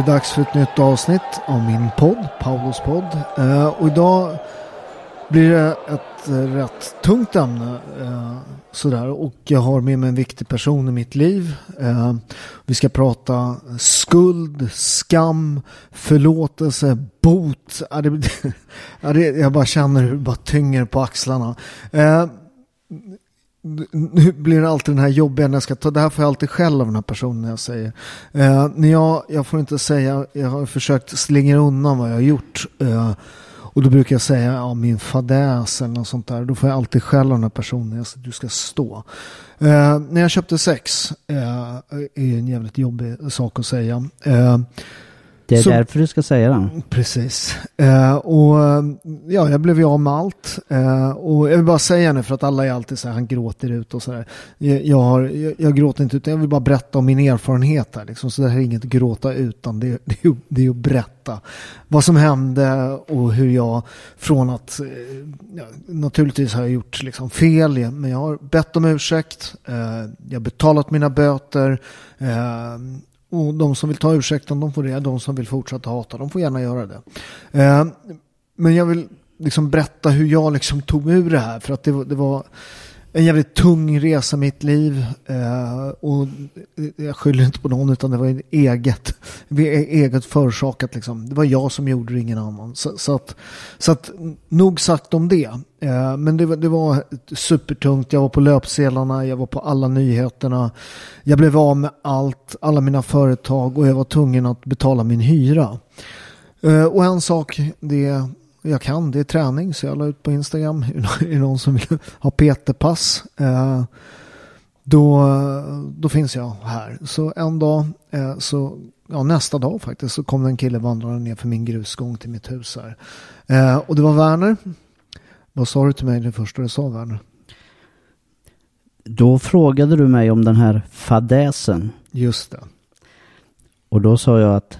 Det dags för ett nytt avsnitt av min podd, Paulos podd. Eh, och idag blir det ett eh, rätt tungt ämne. Eh, sådär. Och jag har med mig en viktig person i mitt liv. Eh, vi ska prata skuld, skam, förlåtelse, bot. Ja, det, ja, det, jag bara känner hur det bara tynger på axlarna. Eh, nu blir det alltid den här jobbiga när jag ska ta, det här får jag alltid skäll av den här personen när jag säger. Eh, när jag, jag får inte säga, jag har försökt slingra undan vad jag har gjort. Eh, och då brukar jag säga ja, min fadäs eller något sånt där. Då får jag alltid skäll av den här personen. Jag säger, du ska stå. Eh, när jag köpte sex eh, är en jävligt jobbig sak att säga. Eh, det är Så- därför du ska säga det. Precis. Eh, och eh, ja, jag blev ju av med allt. Eh, och jag vill bara säga nu för att alla är alltid så här, han gråter ut och så där. Jag, jag, har, jag, jag gråter inte ut, jag vill bara berätta om min erfarenhet här. Liksom. Så det här är inget gråta utan, det, det, är, det är att berätta vad som hände och hur jag från att, eh, ja, naturligtvis har jag gjort liksom fel, men jag har bett om ursäkt, eh, jag har betalat mina böter, eh, och de som vill ta ursäkten, de får det. De som vill fortsätta hata, de får gärna göra det. Eh, men jag vill liksom berätta hur jag liksom tog mig ur det här. För att det, var- det var en jävligt tung resa i mitt liv. Eh, och jag skyller inte på någon, utan det var en eget, eget förorsakat. Liksom. Det var jag som gjorde det, ingen annan. Så, så, att, så att, nog sagt om det. Eh, men det, var- det var supertungt. Jag var på löpsedlarna, jag var på alla nyheterna. Jag blev av med allt, alla mina företag och jag var tvungen att betala min hyra. Eh, och en sak det jag kan, det är träning. Så jag la ut på Instagram, är det någon som vill ha PT-pass? Eh, då, då finns jag här. Så en dag, eh, så, ja, nästa dag faktiskt, så kom det en kille vandrande ner för min grusgång till mitt hus här. Eh, och det var Werner. Vad sa du till mig det första du sa Werner? Då frågade du mig om den här fadäsen. Just det. Och då sa jag att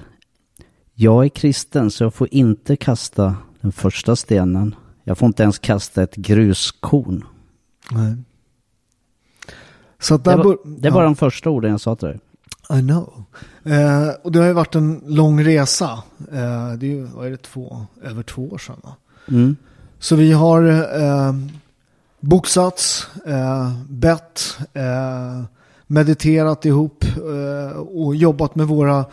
jag är kristen så jag får inte kasta den första stenen. Jag får inte ens kasta ett gruskorn. Nej. Så Det var, det var de första orden jag sa till dig. I know. Eh, och det har ju varit en lång resa. Eh, det är ju, vad är det, två, över två år sedan va? Mm. Så vi har eh, boxats, eh, bett, eh, mediterat ihop eh, och jobbat med våra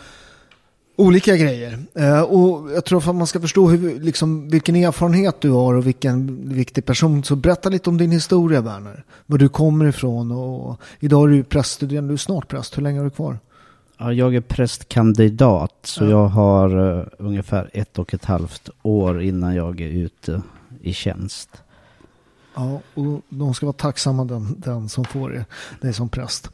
olika grejer. Eh, och jag tror för att man ska förstå hur, liksom, vilken erfarenhet du har och vilken viktig person så berätta lite om din historia Werner. Var du kommer ifrån och idag är du präststuderande, du är snart präst, hur länge har du kvar? Ja, jag är prästkandidat så Ja. jag har uh, ungefär ett och ett halvt år innan jag är ute i tjänst. Ja, och de ska vara tacksamma den, den som får det, dig som präst.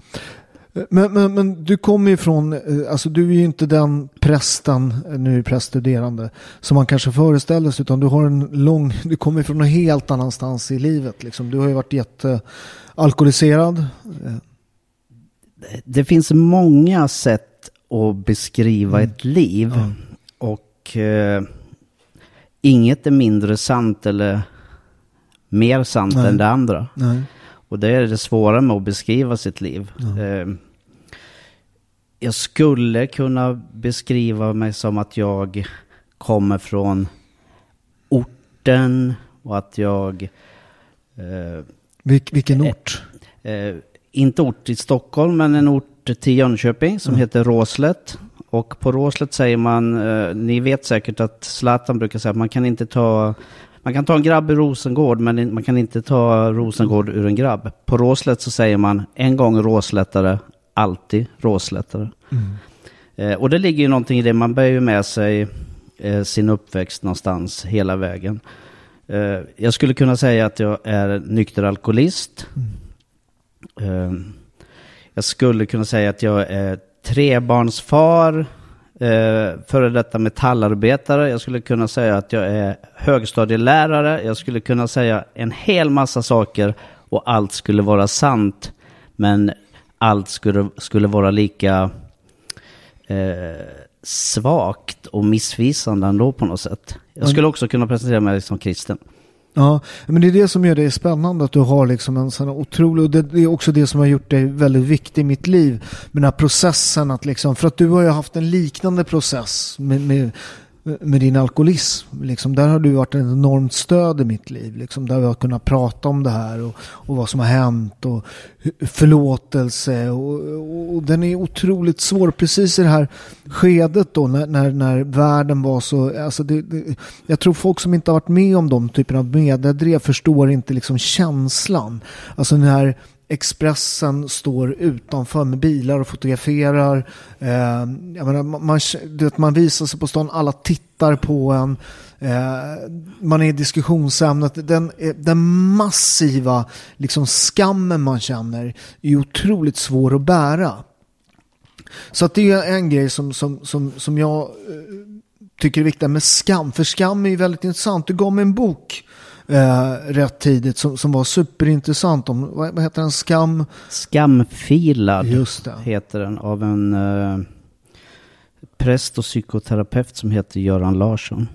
Men, men, men du kommer ju från, eh, alltså du är ju inte den prästen, eh, nu är präststuderande, som man kanske föreställer sig, utan du har en lång, du kommer ju från någon helt annanstans i livet. Liksom. Du har ju varit jättealkoholiserad. Det finns många sätt att beskriva ett liv. Ja. Och eh, inget är mindre sant eller mer sant Nej. än det andra. Nej. Och det är det svåra med att beskriva sitt liv. Eh, jag skulle kunna beskriva mig som att jag kommer från orten och att jag eh, Vil, vilken ort? eh, inte ort i Stockholm, men en ort till Jönköping som heter Råslet. Och på Råslet säger man, eh, ni vet säkert att Zlatan brukar säga att man kan inte ta, man kan ta en grabb ur Rosengård, men man kan inte ta Rosengård ur en grabb. På Råslet så säger man en gång råslättare, alltid råslättare. Eh, och det ligger ju någonting i det, man bär ju med sig eh, sin uppväxt någonstans hela vägen. Eh, jag skulle kunna säga att jag är nykter alkoholist. Eh, jag skulle kunna säga att jag är trebarnsfar, eh, före detta metallarbetare. Jag skulle kunna säga att jag är högstadielärare. Jag skulle kunna säga en hel massa saker och allt skulle vara sant. Men allt skulle, skulle vara lika eh, svagt och missvisande ändå på något sätt. Jag skulle också kunna presentera mig som kristen. Ja, men det är det som gör det spännande att du har liksom en sån otrolig, och det, det är också det som har gjort dig väldigt viktig i mitt liv. Med den här processen att liksom, för att du har ju haft en liknande process med, med, med din alkoholism. Liksom, där har du varit ett enormt stöd i mitt liv. Liksom, där vi har kunnat prata om det här och, och vad som har hänt och förlåtelse. Och, och, och den är otroligt svår precis i det här skedet då när, när, när världen var så, alltså det, det, jag tror folk som inte har varit med om de typerna av mediedrev förstår inte liksom känslan. Alltså när Expressen står utanför med bilar och fotograferar. Eh, jag menar, man, man, man visar sig på stan, alla tittar på en. Eh, man är i diskussionsämnet. Den, eh, den massiva liksom, skammen man känner är otroligt svår att bära. Så att det är en grej som, som, som, som jag eh, tycker är viktig med skam. För skam är ju väldigt intressant. Du gav mig en bok eh, rätt tidigt som, som var superintressant. Om, vad, vad heter den? Skam? Skamfilad Just det. heter den av en eh, präst och psykoterapeut som heter Göran Larsson.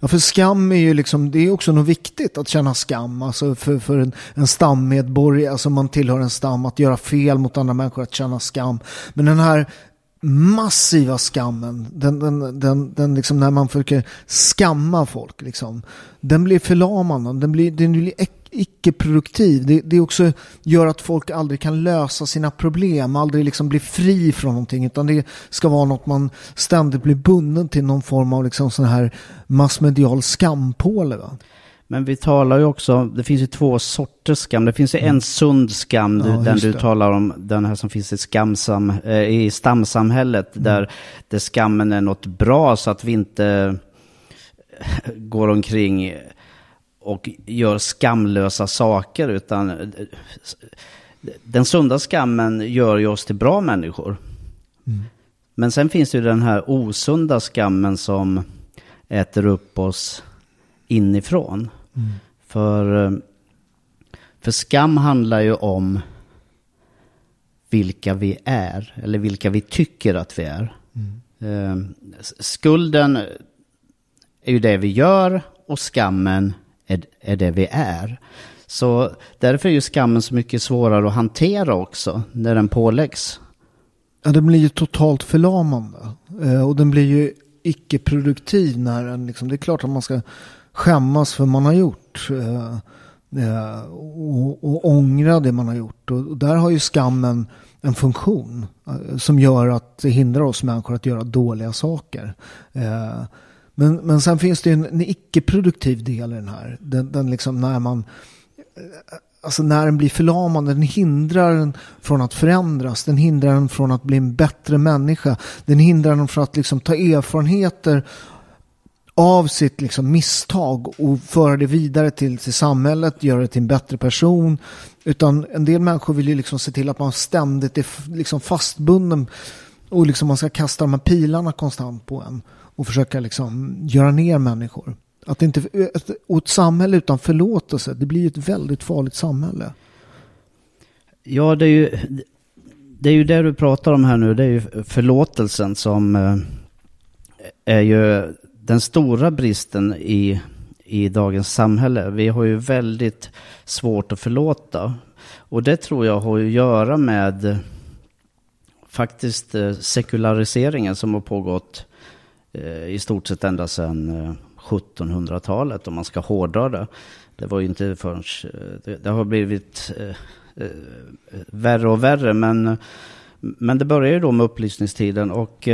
Ja, för skam är ju liksom, det är också något viktigt att känna skam. Alltså för, för en, en stammedborgare, alltså man tillhör en stam, att göra fel mot andra människor, att känna skam. Men den här massiva skammen, den, den, den, den liksom när man försöker skamma folk, liksom, den blir förlamande, den blir, den blir icke-produktiv. Det, det också gör att folk aldrig kan lösa sina problem, aldrig liksom blir fri från någonting, utan det ska vara något man ständigt blir bunden till någon form av liksom sån här massmedial skampåle. Va? Men vi talar ju också, det finns ju två sorters skam. Det finns ju en sund skam, Mm. Ja, den du det. talar om, den här som finns i, skamsam, eh, i stamsamhället, Mm. där, där skammen är något bra så att vi inte går omkring och gör skamlösa saker, utan eh, den sunda skammen gör ju oss till bra människor. Men sen finns det ju den här osunda skammen som äter upp oss inifrån. För, eh, för skam handlar ju om vilka vi är, eller vilka vi tycker att vi är. Eh, s- Skulden är ju det vi gör och skammen är, är det vi är. Så därför är ju skammen så mycket svårare att hantera också när den påläggs. Ja, den blir ju totalt förlamande. Eh, och den blir ju icke-produktiv när den liksom, det är klart att man ska skämmas för man har gjort. Eh, eh, och, och ångra det man har gjort. Och, och där har ju skammen en funktion eh, som gör att det hindrar oss människor att göra dåliga saker. Men, men sen finns det ju en, en icke-produktiv del i den här. Den, den liksom när man alltså när den blir förlamande, den hindrar den från att förändras. Den hindrar den från att bli en bättre människa. Den hindrar den från att liksom ta erfarenheter av sitt liksom misstag och föra det vidare till, till samhället, göra det till en bättre person. Utan en del människor vill ju liksom se till att man ständigt är liksom fastbunden och liksom man ska kasta de här pilarna konstant på en och försöka liksom göra ner människor. Att inte, ett, och ett samhälle utan förlåtelse, det blir ju ett väldigt farligt samhälle. Ja, det är ju det, är ju det du pratar om här nu, det är ju förlåtelsen som eh, är ju den stora bristen i, i dagens samhälle. Vi har ju väldigt svårt att förlåta. Och det tror jag har att göra med faktiskt eh, sekulariseringen som har pågått eh, i stort sett ända sedan eh, 1700-talet om man ska hårdra det. Det var ju inte förrän, det, har blivit värre och värre men, men det började ju då med upplysningstiden och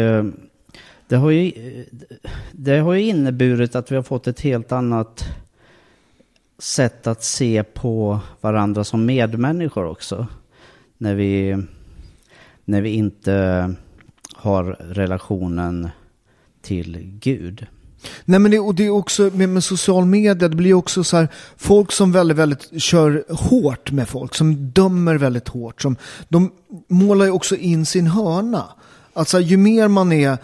det, har ju, eh, det har ju inneburit att vi har fått ett helt annat sätt att se på varandra som medmänniskor också. När vi, när vi inte har relationen till Gud. Nej men det, och det är också med, med social media, det blir också så här, folk som väldigt, väldigt kör hårt med folk, som dömer väldigt hårt, som, de målar ju också in sin hörna. Alltså ju mer man är,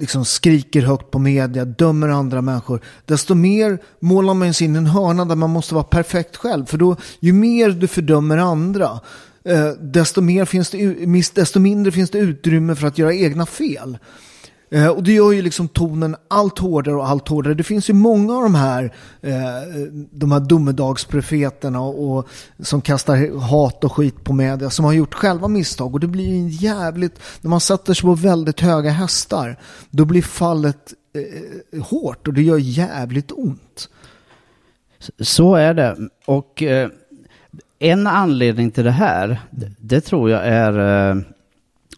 liksom skriker högt på media, dömer andra människor, desto mer målar man sig in i en hörna där man måste vara perfekt själv. För då, ju mer du fördömer andra, eh, desto, mer finns det, desto mindre finns det utrymme för att göra egna fel. Eh, och det gör ju liksom tonen allt hårdare och allt hårdare. Det finns ju många av de här, eh, de här domedagsprofeterna och, och, som kastar hat och skit på media som har gjort själva misstag. Och det blir ju en jävligt, när man sätter sig på väldigt höga hästar, då blir fallet eh, hårt och det gör jävligt ont. Så är det. Och eh, en anledning till det här, det, det tror jag är eh,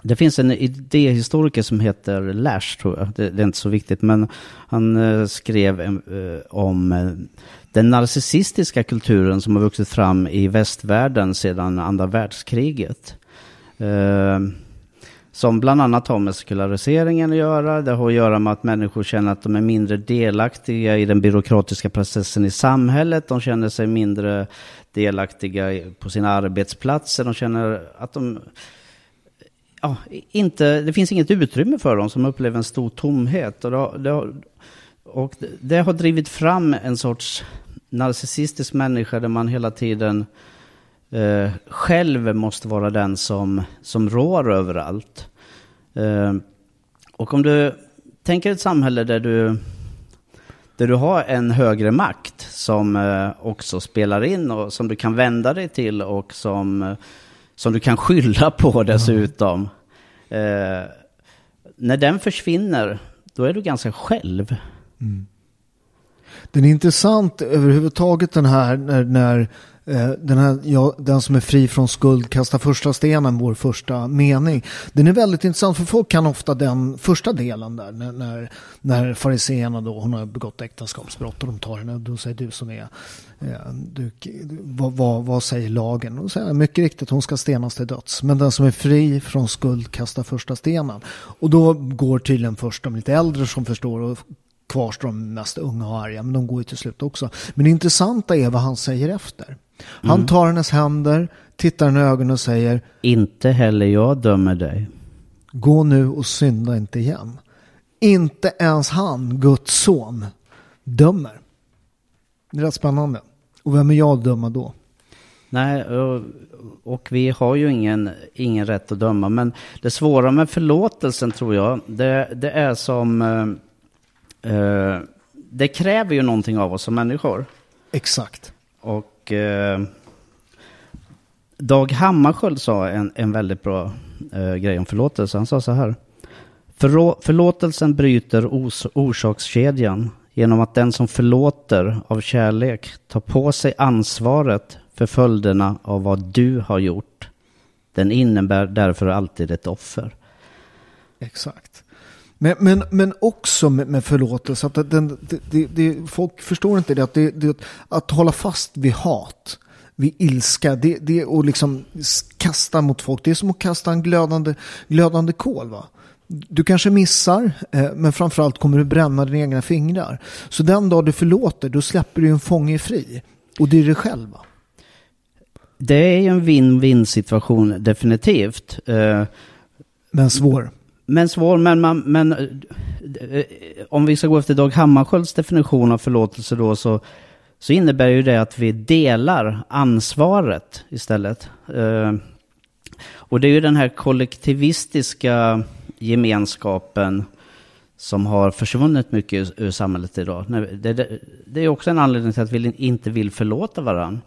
det finns en idéhistoriker som heter Lash, tror jag. Det, det är inte så viktigt, men han eh, skrev eh, om eh, den narcissistiska kulturen som har vuxit fram i västvärlden sedan andra världskriget. Eh, som bland annat har med sekulariseringen att göra. Det har att göra med att människor känner att de är mindre delaktiga i den byråkratiska processen i samhället. De känner sig mindre delaktiga på sina arbetsplatser. De känner att de ja, inte, det finns inget utrymme för dem som upplever en stor tomhet. Och det, det, har, och det har drivit fram en sorts narcissistisk människa där man hela tiden eh, själv måste vara den som, som rår överallt. Eh, och om du tänker ett samhälle där du, där du har en högre makt som eh, också spelar in och som du kan vända dig till och som eh, som du kan skylla på dessutom. Mm. Eh, när den försvinner, då är du ganska själv. Mm. Den är intressant överhuvudtaget den här när, när Eh, den, här, ja, den som är fri från skuld kastar första stenen, vår första mening. Den är väldigt intressant för folk kan ofta den första delen där när, när, när fariséerna då, hon har begått äktenskapsbrott och de tar henne då säger du som är, eh, du, vad, vad, vad, säger lagen? Och säger mycket riktigt hon ska stenas till döds. Men den som är fri från skuld kastar första stenen. Och då går tydligen först de lite äldre som förstår och kvarstår de mest unga och arga, men de går ju till slut också. Men det intressanta är vad han säger efter. Han mm. tar hennes händer, tittar henne i ögonen och säger Inte heller jag dömer dig. Gå nu och synda inte igen. Inte ens han, Guds son, dömer. Det är rätt spännande. Och vem är jag att döma då? Nej, och, och, vi har ju ingen, ingen rätt att döma. Men det svåra med förlåtelsen tror jag, det, det är som... Eh, eh det kräver ju någonting av oss som människor. Exakt. Och och eh, Dag Hammarskjöld sa en, en väldigt bra eh, grej om förlåtelse. Han sa så här. Förlå förlåtelsen bryter os orsakskedjan genom att den som förlåter av kärlek tar på sig ansvaret för följderna av vad du har gjort. Den innebär därför alltid ett offer. Exakt. Men, men, men också med, med förlåtelse, att den, det, det, det, folk förstår inte det att, det, att hålla fast vid hat vid ilska. Det, det och liksom kasta mot folk. Det är som att kasta en glödande, glödande kol. Va? Du kanske missar, eh, men framförallt kommer du bränna dina egna fingrar. Så den dag du förlåter, då släpper du en fånge fri. Och det är dig själv. Va? Det är ju en win-win situation definitivt. Eh, men svår. Men svår, men, man, men eh, eh, om vi ska gå efter Dag Hammarskjölds definition av förlåtelse då så, så innebär ju det att vi delar ansvaret istället. Eh, och det är ju den här kollektivistiska gemenskapen som har försvunnit mycket ur samhället idag. Det, det, det är också en anledning till att vi inte vill förlåta varandra.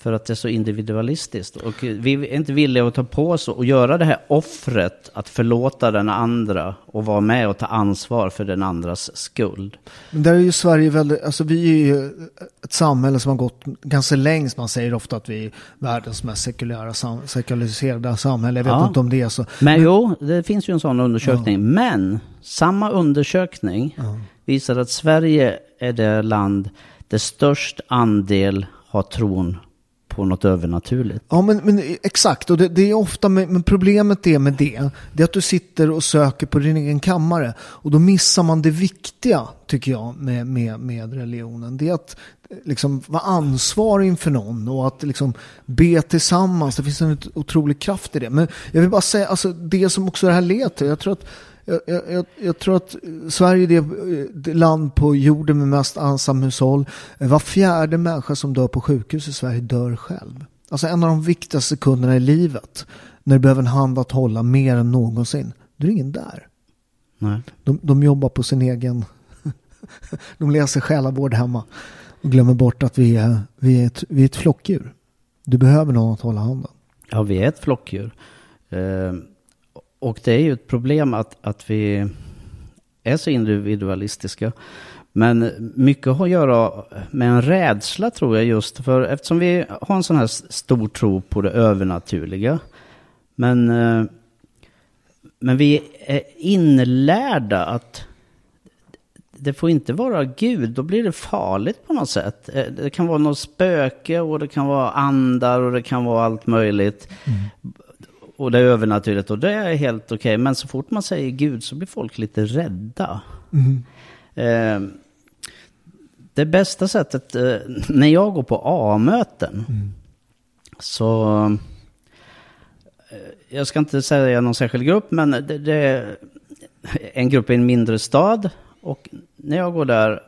För att det är så individualistiskt. Och vi är inte villiga att ta på oss och göra det här offret att förlåta den andra och vara med och ta ansvar för den andras skuld. Men där är ju Sverige väldigt, alltså vi är ju ett samhälle som har gått ganska längst. Man säger ofta att vi är världens mest sekulära, sekulariserade samhälle. Jag vet ja. inte om det är så. Men, Men jo, det finns ju en sån undersökning. Ja. Men samma undersökning ja. visar att Sverige är det land där störst andel har tron på något övernaturligt. Ja, men, men exakt. Och det, det är ofta med, men problemet är med det, det är att du sitter och söker på din egen kammare. Och då missar man det viktiga, tycker jag, med, med, med religionen. Det är att liksom vara ansvarig inför någon och att liksom be tillsammans. Det finns en otrolig kraft i det. Men jag vill bara säga, alltså det som också det här leder till, jag tror att jag, jag, jag, tror att Sverige är det land på jorden med mest ensamhushåll. Var fjärde människa som dör på sjukhus i Sverige dör själv. Alltså en av de viktigaste sekunderna i livet. När du behöver en hand att hålla mer än någonsin. Då är ingen där. Nej. De, de jobbar på sin egen... de läser själavård hemma. Och glömmer bort att vi är, vi är, ett, vi är ett flockdjur. Du behöver någon att hålla handen. Ja, vi är ett flockdjur. Uh och det är ju ett problem att, att vi är så individualistiska. Men mycket har att göra med en rädsla tror jag just för eftersom vi har en sån här stor tro på det övernaturliga. Men, eh, men vi är inlärda att det får inte vara Gud, då blir det farligt på något sätt. Eh, det kan vara något spöke och det kan vara andar och det kan vara allt möjligt. Mm och det är övernaturligt och det är helt okej. Okay. Men så fort man säger Gud så blir folk lite rädda. Mm. Eh, det bästa sättet, eh, när jag går på A-möten, mm. så... Eh, jag ska inte säga någon särskild grupp, men det, det, är en grupp i en mindre stad. Och när jag går där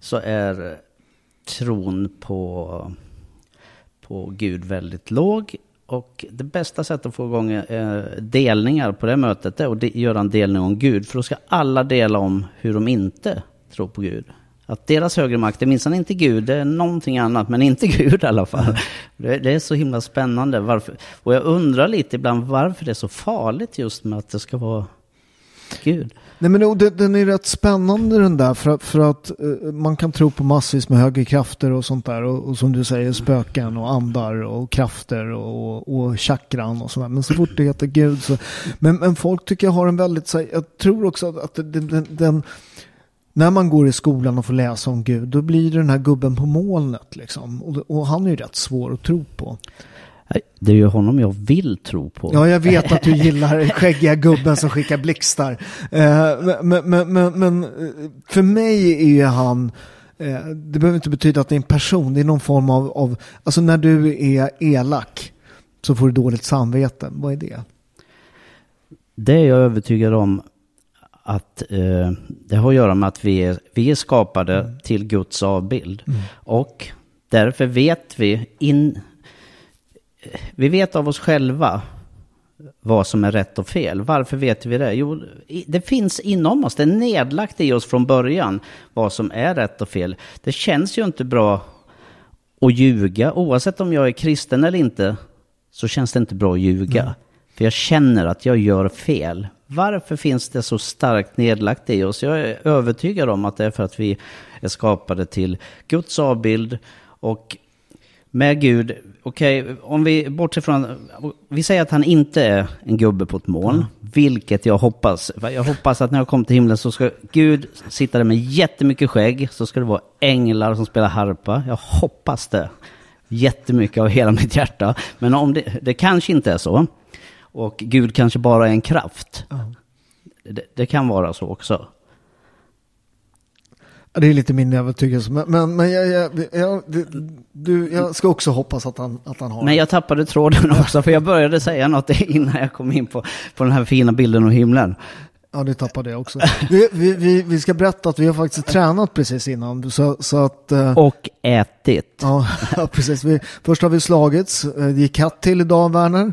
så är tron på, på Gud väldigt låg. Och det bästa sättet att få igång eh, delningar på det mötet är att göra en delning om Gud. För då ska alla dela om hur de inte tror på Gud. Att deras högre makt är minsann inte Gud, det är någonting annat, men inte Gud i alla fall. Det, det, är så himla spännande. Varför? Och jag undrar lite ibland varför det är så farligt just med att det ska vara Gud. Nej men den är rätt spännande den där för att, för att uh, man kan tro på massvis med högre krafter och sånt där och, och som du säger spöken och andar och krafter och, och chakran och sådär. Men så fort det heter Gud så. Men, men folk tycker jag har en väldigt, så, jag tror också att den, den, den när man går i skolan och får läsa om Gud, då blir det den här gubben på molnet liksom. Och, och han är ju rätt svår att tro på. Det är ju honom jag vill tro på. Ja, jag vet att du gillar skäggiga gubben som skickar blixtar. Eh, men, men, men, men, eh, för mig är han, eh, det behöver inte betyda att det är en person, det är någon form av, av, alltså när du är elak så får du dåligt samvete. Vad är det? Det är jag övertygad om att eh, det har att göra med att vi är, vi är skapade mm. till Guds avbild. Mm. Och därför vet vi in, vi vet av oss själva vad som är rätt och fel. Varför vet vi det? Jo, det finns inom oss, det är nedlagt i oss från början vad som är rätt och fel. Det känns ju inte bra att ljuga, oavsett om jag är kristen eller inte, så känns det inte bra att ljuga. Mm. För jag känner att jag gör fel. Varför finns det så starkt nedlagt i oss? Jag är övertygad om att det är för att vi är skapade till Guds avbild och med Gud, okej, okay, om vi bortser från, vi säger att han inte är en gubbe på ett moln, mm. vilket jag hoppas. Jag hoppas att när jag kommer till himlen så ska Gud sitta där med jättemycket skägg, så ska det vara änglar som spelar harpa. Jag hoppas det. jättemycket av hela mitt hjärta. Men om det, det kanske inte är så. Och Gud kanske bara är en kraft. Det, det kan vara så också. Det är lite min övertygelse. Men, men, men jag, jag, jag, du, jag ska också hoppas att han, att han har Men jag tappade tråden också, för jag började säga något innan jag kom in på, på den här fina bilden av himlen. Ja, det tappade jag också. Vi, vi, vi, ska berätta att vi har faktiskt tränat precis innan. Så, så att... eh, Och ätit. Ja, ja, precis. Vi, först har vi slagits. Eh, Det gick katt till idag, Werner.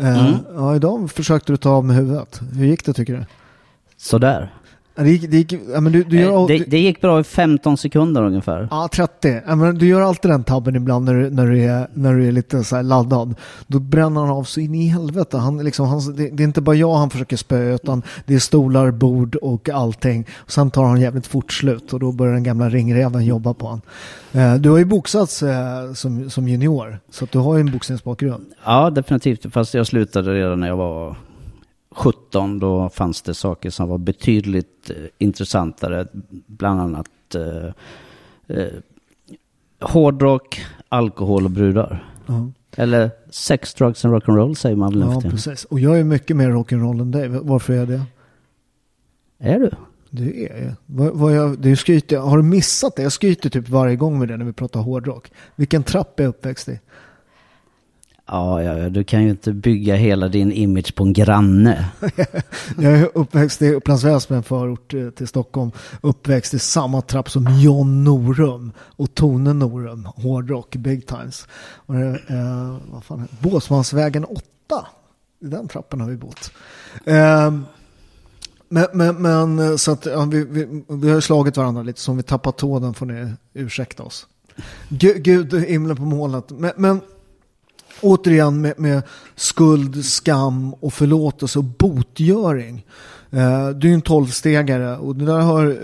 Eh, Mm. Ja, idag försökte du ta av med huvudet. Hur gick det tycker du? Sådär. Det gick, det gick, ja, men du, du gör, Det, det gick bra i 15 sekunder ungefär. Ja, 30. Ja, men du gör alltid den tabben ibland när du, när du, är, när du är lite så laddad. Då bränner han av så in i helvete. Han, liksom, han, det, det är inte bara jag han försöker spöa utan det är stolar, bord och allting. Och sen tar han jävligt fort slut och då börjar den gamla ringreven jobba på han. Eh, du har ju boxats eh, som, som junior så du har ju en boxningsbakgrund. Ja, definitivt. Fast jag slutade redan när jag var 17. Då fanns det saker som var betydligt eh, intressantare. Bland annat eh, eh, hårdrock, alkohol och brudar. Ja. Eller sex, drugs and rock'n'roll säger man väl Ja, precis. Och jag är mycket mer rock'n'roll än dig. Varför är jag det? Är du? Det är jag. Vad, vad jag det skryter, jag- har du missat det? Jag skryter typ varje gång med det när vi pratar hårdrock. Vilken trapp är jag uppväxt i? Ja, ja, ja, du kan ju inte bygga hela din image på en granne. Jag är uppväxt i Upplands Väsby, en förort eh, till Stockholm. Uppväxt i samma trapp som John Norum och Tone Norum. Hårdrock, big times. Och det, eh, vad fan är? Båsmansvägen 8. I den trappen har vi bott. Eh, men, men, men eh, så att ja, vi, vi, vi har ju slagit varandra lite, så om vi tappar tåden får ni ursäkta oss. Gud, Gud himlen på målet. Men, men återigen med, med skuld, skam och förlåtelse och botgöring. Eh, du är en tolvstegare och det där har eh,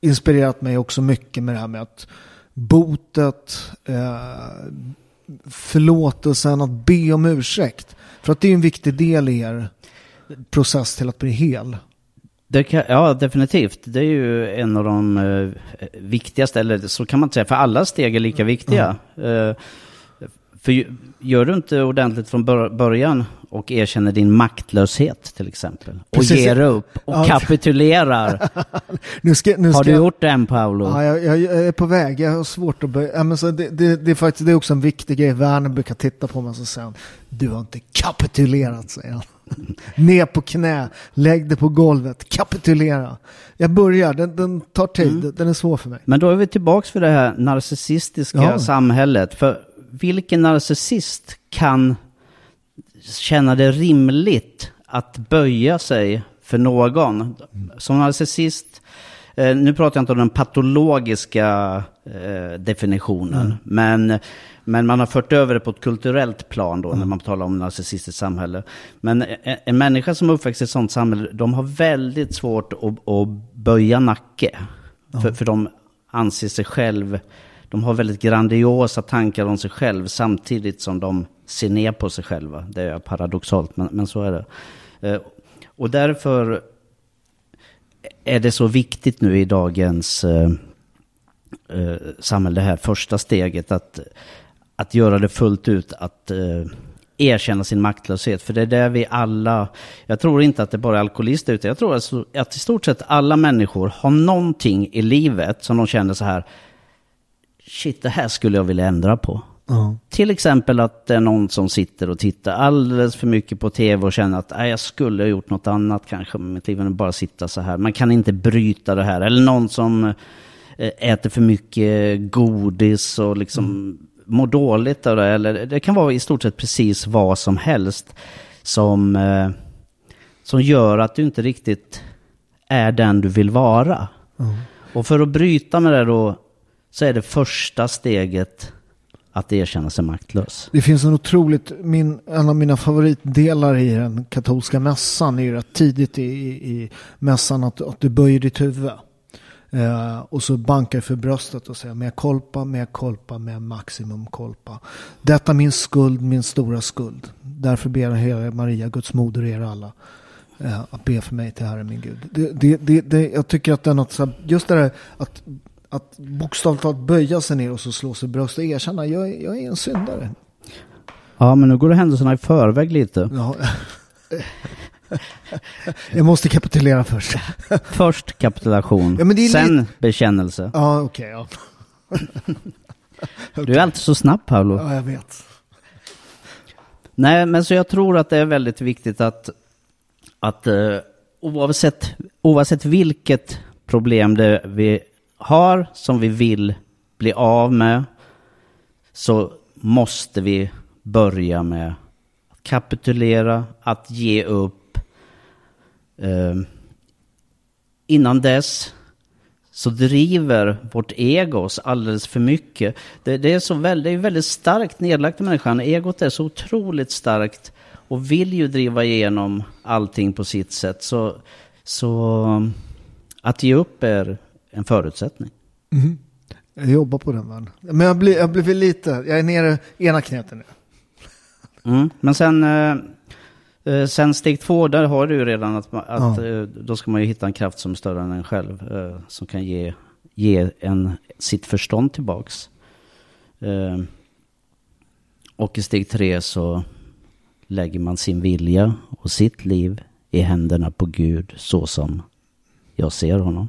inspirerat mig också mycket med det här med att botet, eh, förlåtelsen, att be om ursäkt. För att det är en viktig del i er process till att bli hel. Kan, ja, definitivt. Det är ju en av de eh, viktigaste, eller så kan man inte säga, för alla steg är lika viktiga. Eh, för gör du inte ordentligt från bör- början och erkänner din maktlöshet till exempel, och Precis. ger upp och Ja. kapitulerar. Nu ska, nu ska Har du gjort den Paolo? Ja, jag, jag, jag är på väg. Jag har svårt att börja. Ja, men så det, det, det är faktiskt det är också en viktig grej. Werner brukar titta på mig och han, du har inte kapitulerat, säger han. Ner på knä, lägg det på golvet, kapitulera. Jag börjar, den, den tar tid, den är svår för mig. Men då är vi tillbaka för det här narcissistiska Ja. samhället. För vilken narcissist kan känna det rimligt att böja sig för någon? Som narcissist, eh, nu pratar jag inte om den patologiska eh, definitionen, men, men man har fört över det på ett kulturellt plan då när man talar om narcissistiskt samhälle. Men en, en människa som uppväxt i ett sånt samhälle, de har väldigt svårt att, att böja nacke. För, för de anser sig själv, de har väldigt grandiosa tankar om sig själv samtidigt som de ser ner på sig själva. Det är paradoxalt, men, men så är det. Eh, och därför är det så viktigt nu i dagens eh, eh, samhälle, det här första steget, att, att göra det fullt ut, att erkänna sin maktlöshet. För det är där vi alla, jag tror inte att det bara är alkoholister, utan jag tror alltså att i stort sett alla människor har någonting i livet som de känner så här, shit, det här skulle jag vilja ändra på. Ja. Till exempel att det är någon som sitter och tittar alldeles för mycket på tv och känner att "Nej, jag skulle ha gjort något annat kanske med mitt liv än att bara sitta så här. Man kan inte bryta det här. Eller någon som eh, äter för mycket godis och liksom mår dåligt av det. Eller det kan vara i stort sett precis vad som helst som, eh, som gör att du inte riktigt är den du vill vara. Och för att bryta med det då så är det första steget att erkänna sig maktlös. Det finns en otroligt, min, en av mina favoritdelar i den katolska mässan är ju rätt tidigt i, i, i mässan att, att du böjer ditt huvud. Eh, och så bankar för bröstet och säger med kolpa, med kolpa, med maximum kolpa. Detta min skuld, min stora skuld. Därför ber jag hela Maria, Guds moder, er alla. eh, att be för mig till Herren min Gud. Det, det, det, det, jag tycker att den, att, just det där att, att bokstavligt talat böja sig ner och så slå sig i bröstet och erkänna jag, är- jag är en syndare. Ja, men nu går det händelserna i förväg lite. Ja. jag måste kapitulera först. Först kapitulation, Ja, är sen bekännelse. Ja, okej. ja. Du är alltid så snabb Paolo. ja, jag vet. Nej, men så jag tror att det är väldigt viktigt att, att eh, oavsett, oavsett vilket problem det vi har som vi vill bli av med så måste vi börja med att kapitulera, att ge upp. Eh, innan dess så driver vårt ego oss alldeles för mycket. Det, det är så väldigt, är väldigt starkt nedlagt i människan. Egot är så otroligt starkt och vill ju driva igenom allting på sitt sätt. Så, så att ge upp är en förutsättning. Jag jobbar på den världen. Men jag blir, jag blir lite, jag är nere i ena knät nu. Mm. Men sen, eh, eh, sen steg två, där har du ju redan att, att eh, då ska man ju hitta en kraft som är större än en själv. Eh, som kan ge, ge en sitt förstånd tillbaks. Eh, och i steg tre så lägger man sin vilja och sitt liv i händerna på Gud så som jag ser honom.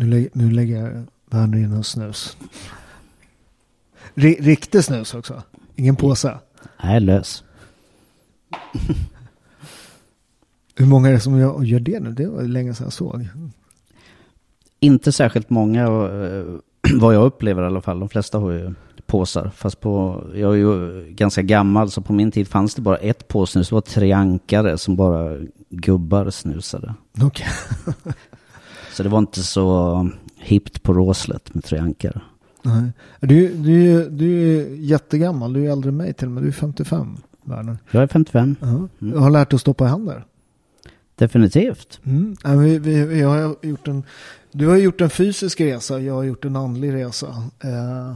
Nu, lä- nu lägger Werner in en snus. Ri- riktig snus också. Ingen påse. Nej, lös. Hur många är det som gör, gör det nu? Det var länge sedan jag såg. Inte särskilt många, eh, vad jag upplever i alla fall. De flesta har ju påsar. Fast på, jag är ju ganska gammal, så på min tid fanns det bara ett påsnus. Det var tre ankare som bara gubbar snusade. Okej. Så det var inte så hippt på Råslet med tre ankare. Nej. Du, du, du är jättegammal. Du är äldre än mig till och med. Du är 55, Werner. Jag är 55, Ja. Jag har lärt dig att stå på händer. definitivt. Mm. Vi, vi, vi har gjort en, du har gjort en fysisk resa, jag har gjort en andlig resa. Eh,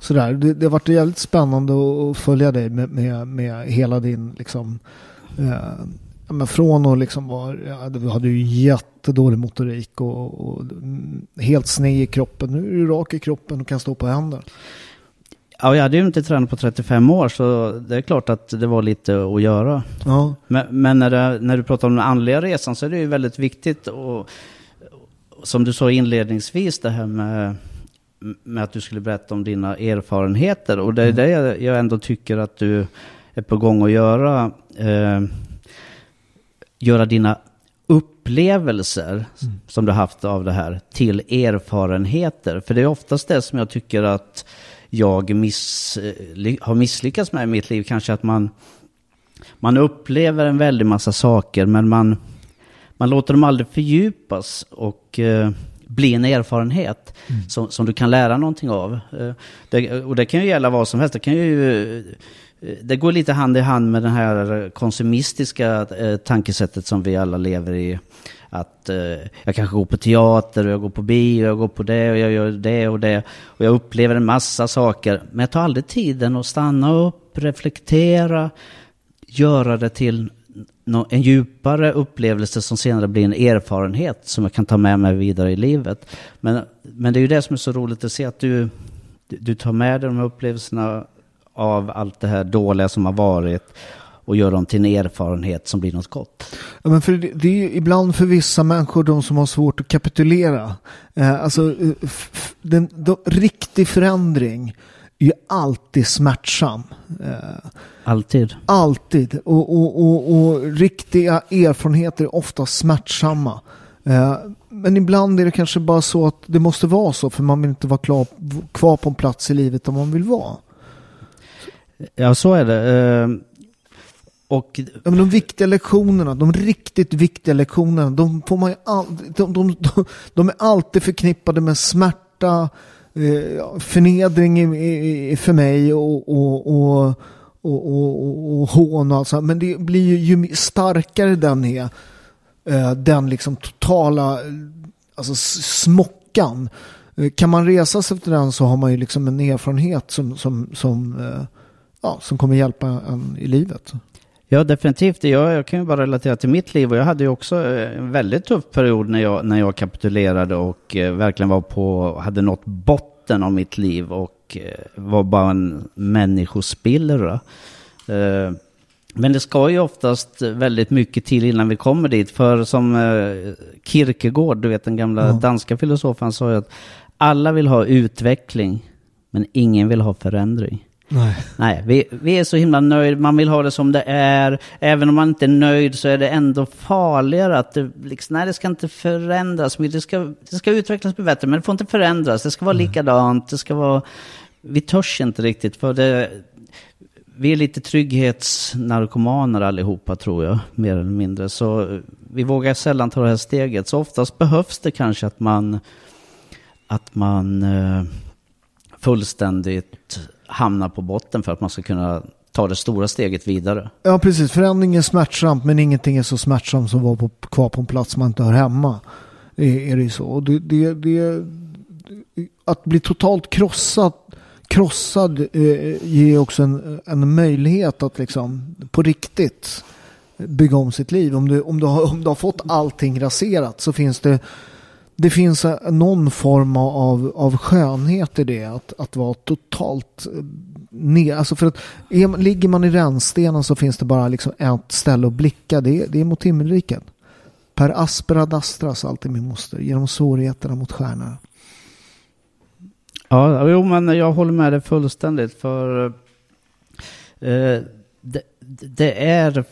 sådär. Det, det har varit jävligt spännande att, att följa dig med, med, med hela din, liksom, eh, ja, men från att liksom vara, ja, du hade ju jättedålig motorik och, och mm, helt sned i kroppen. Nu är du rak i kroppen och kan stå på händer. Ja, jag hade ju inte tränat på 35 år, så det är klart att det var lite att göra. Ja, Men, men när, det, när du pratar om den andliga resan så är det ju väldigt viktigt och som du sa inledningsvis det här med, med att du skulle berätta om dina erfarenheter och det är det jag, jag ändå tycker att du är på gång att göra. Eh, göra dina upplevelser som du haft av det här till erfarenheter. För det är oftast det som jag tycker att jag miss, ly- har misslyckats med i mitt liv. Kanske att man man upplever en väldig massa saker men man, man låter dem aldrig fördjupas och eh, bli en erfarenhet som, som du kan lära någonting av. Eh, det, och det kan ju gälla vad som helst. Det, kan ju, eh, Eh, det går lite hand i hand med det här eh, konsumistiska eh, tankesättet som vi alla lever i. Att jag kanske går på teater, och jag går på bio, och jag går på det och jag gör det och det. Och jag upplever en massa saker. Men jag tar aldrig tiden att stanna upp, reflektera, göra det till en djupare upplevelse som senare blir en erfarenhet som jag kan ta med mig vidare i livet. Men, men det är ju det som är så roligt att se att du, du tar med dig de här upplevelserna av allt det här dåliga som har varit och gör dem till en erfarenhet som blir något gott. Ja, men för det, det är ju ibland för vissa människor de som har svårt att kapitulera. Eh, alltså, eh, den, de, riktig förändring är ju alltid smärtsam. Eh, Alltid. alltid. Och, och, och, och riktiga erfarenheter är ofta smärtsamma. Eh, men ibland är det kanske bara så att det måste vara så för man vill inte vara klar, kvar på en plats i livet där man vill vara. Ja, så är det. Ehm, och Ja, men de viktiga lektionerna, de riktigt viktiga lektionerna, de, får man ju all, de, de, de, de är alltid förknippade med smärta, eh, förnedring för mig och, och, och, och, och, och hån och allt sånt. Men det blir ju, ju starkare den är, eh, den liksom totala alltså smockan. Eh, kan man resa sig efter den så har man ju liksom en erfarenhet som, som, som, eh, ja, som kommer hjälpa en i livet. Ja, definitivt. Jag, jag kan ju bara relatera till mitt liv och jag hade ju också eh, en väldigt tuff period när jag, när jag kapitulerade och eh, verkligen var på, hade nått botten av mitt liv och eh, var bara en människospillra. Eh, men det ska ju oftast väldigt mycket till innan vi kommer dit. För som Kierkegaard, du vet den gamla danska filosofen, sa ju att alla vill ha utveckling, men ingen vill ha förändring. Nej. Nej, vi, vi är så himla nöjda. Man vill ha det som det är. Även om man inte är nöjd så är det ändå farligare att det, liksom, nej, det ska inte förändras. Det ska, det ska utvecklas bli bättre, men det får inte förändras. Det ska vara likadant. Det ska vara... Vi törs inte riktigt, för det... Vi är lite trygghetsnarkomaner allihopa, tror jag, mer eller mindre. Så vi vågar sällan ta det här steget. Så oftast behövs det kanske att man... Att man... Eh, fullständigt hamnar på botten för att man ska kunna ta det stora steget vidare. Ja, precis. Förändring är smärtsamt, men ingenting är så smärtsamt som att vara på, kvar på en plats man inte hör hemma. Är, är det ju så. Och det, det, det, att bli totalt krossad, krossad eh, ger också en, en möjlighet att liksom på riktigt bygga om sitt liv. Om du, om du, har, om du har fått allting raserat så finns det det finns eh, någon form av, av skönhet i det. Att, att vara totalt eh, ner. Alltså för att är, ligger man i rännstenen så finns det bara liksom ett ställe att blicka. Det, är- det är mot himmelriket. Per aspera dastras sa alltid min moster. Genom svårigheterna mot stjärnor. Ja, jo, men jag håller med dig fullständigt. För eh, det, det är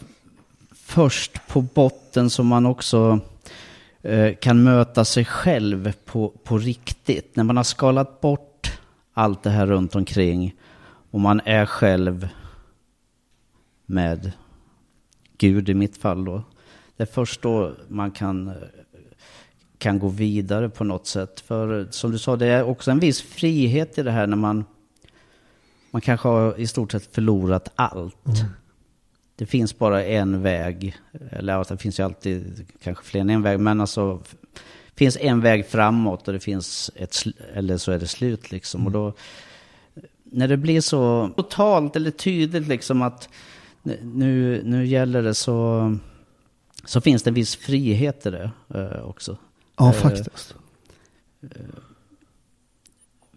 först på botten som man också Eh, kan möta sig själv på, på riktigt. När man har skalat bort allt det här runt omkring och man är själv med Gud i mitt fall då. Det är först då man kan, kan gå vidare på något sätt. För som du sa, det är också en viss frihet i det här när man, man kanske har i stort sett förlorat allt. Mm. Det finns bara en väg, eller ja, det finns ju alltid kanske fler än en väg, men alltså det finns en väg framåt och det finns ett, eller så är det slut liksom. Och då, när det blir så totalt eller tydligt liksom att nu, nu gäller det så, så finns det en viss frihet i det eh, också. Ja, Eh, faktiskt.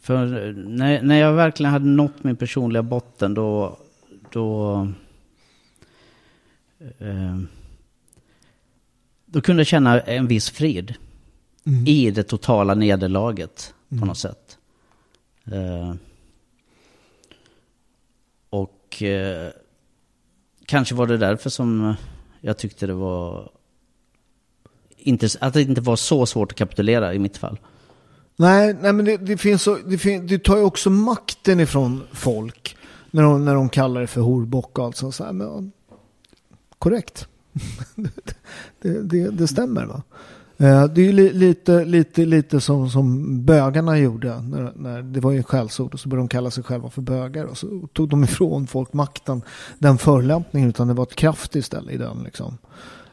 För när, när jag verkligen hade nått min personliga botten då, då, eh, då kunde jag känna en viss frid Mm. i det totala nederlaget på något sätt. Eh, och eh, kanske var det därför som jag tyckte det var inte, att det inte var så svårt att kapitulera i mitt fall. Nej, nej men det, det finns så, det, fin, det tar ju också makten ifrån folk. När de, när de kallar det för horbock och allt sånt. Så här, men, korrekt. det, det, det stämmer va. Eh, det är ju li, lite, lite, lite som, som bögarna gjorde. När, när det var ju skällsord och så började de kalla sig själva för bögar. Och så tog de ifrån folk makten, den förolämpningen. Utan det var ett kraft istället i den liksom.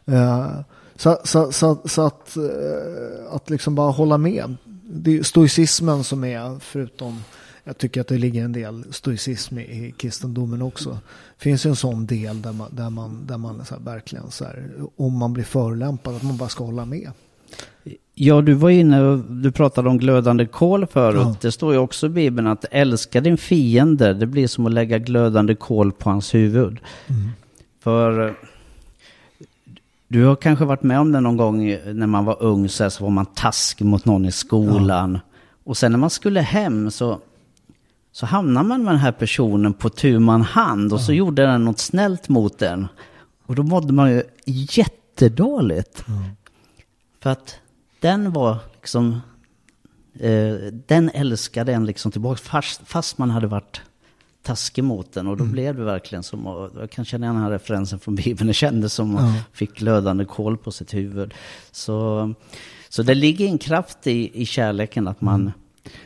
Eh, så, så, så, så att, eh, att liksom bara hålla med. Det är stoicismen som är, förutom, jag tycker att det ligger en del stoicism i, i kristendomen också. Det finns ju en sån del där man, där man, där man så verkligen så här, om man blir förolämpad, att man bara ska hålla med. Ja, du var inne och du pratade om glödande kol förut. Ja. Det står ju också i Bibeln att älska din fiende, det blir som att lägga glödande kol på hans huvud. För eh, du har kanske varit med om det någon gång när man var ung så, här, så var man taskig mot någon i skolan. Och sen när man skulle hem så, så hamnade man med den här personen på tu man hand och så gjorde den något snällt mot den. Och då mådde man ju jättedåligt. För att den var liksom, eh, den älskade en liksom tillbaka fast, fast man hade varit taskig mot den. Och då blev det verkligen som, jag kan känna igen den här referensen från Bibeln, det kändes som att fick glödande kol på sitt huvud. Så, så det ligger en kraft i, i kärleken att man,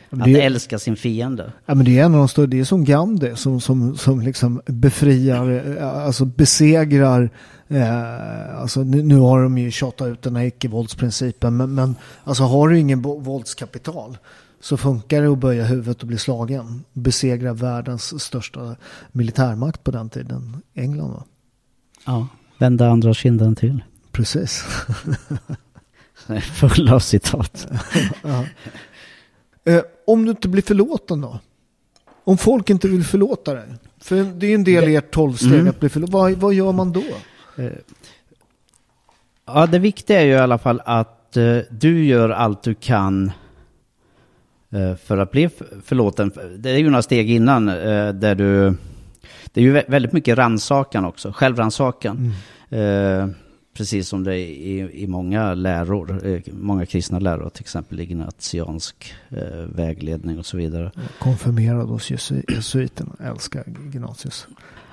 att det- älska sin fiende. Ja, men det är en av de stora, det är som Gandhi som, som, som liksom befriar, eh, alltså besegrar, eh, alltså nu, nu har de ju tjatat ut den här icke-våldsprincipen, men, men alltså har du ingen våldskapital så funkar det att böja huvudet och bli slagen. Besegra världens största militärmakt på den tiden, England va? Ja, vända andra kinden till. Precis. Full av citat. Eh, om du inte blir förlåten då? Om folk inte vill förlåta dig? För det är ju en del i ert tolvsteg Mm. att bli förlåten. Vad, vad gör man då? Ja, det viktiga är ju i alla fall att eh, du gör allt du kan eh, för att bli förlåten. Det är ju några steg innan eh, där du... Det är ju vä- väldigt mycket rannsakan också, självrannsakan. Eh, precis som det är i, i många läror, eh, många kristna läror, till exempel ignatiansk eh, vägledning och så vidare. Konfirmerad hos jesu- jesuiterna. Älskar Ignatius.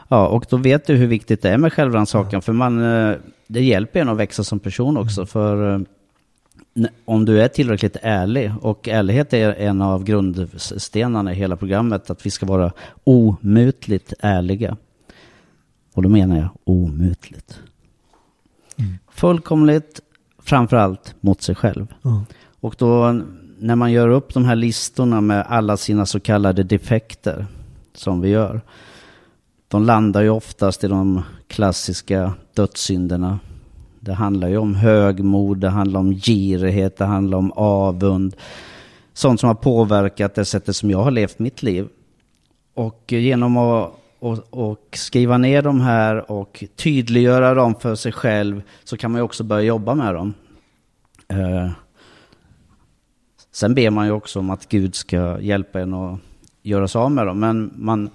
Ja, och då vet du hur viktigt det är med självrannsakan. För man, eh, det hjälper en att växa som person också. För eh, om du är tillräckligt ärlig, och ärlighet är en av grundstenarna i hela programmet, att vi ska vara omutligt ärliga. Och då menar jag omutligt. Fullkomligt, framförallt mot sig själv. Ja. Och då när man gör upp de här listorna med alla sina så kallade defekter som vi gör. De landar ju oftast i de klassiska dödssynderna. Det handlar ju om högmod, det handlar om girighet, det handlar om avund. Sånt som har påverkat det sättet som jag har levt mitt liv. Och genom att och, och skriva ner de här och tydliggöra dem för sig själv så kan man ju också börja jobba med dem. Eh, Sen ber man ju också om att Gud ska hjälpa en att göra sig av med dem. Men man,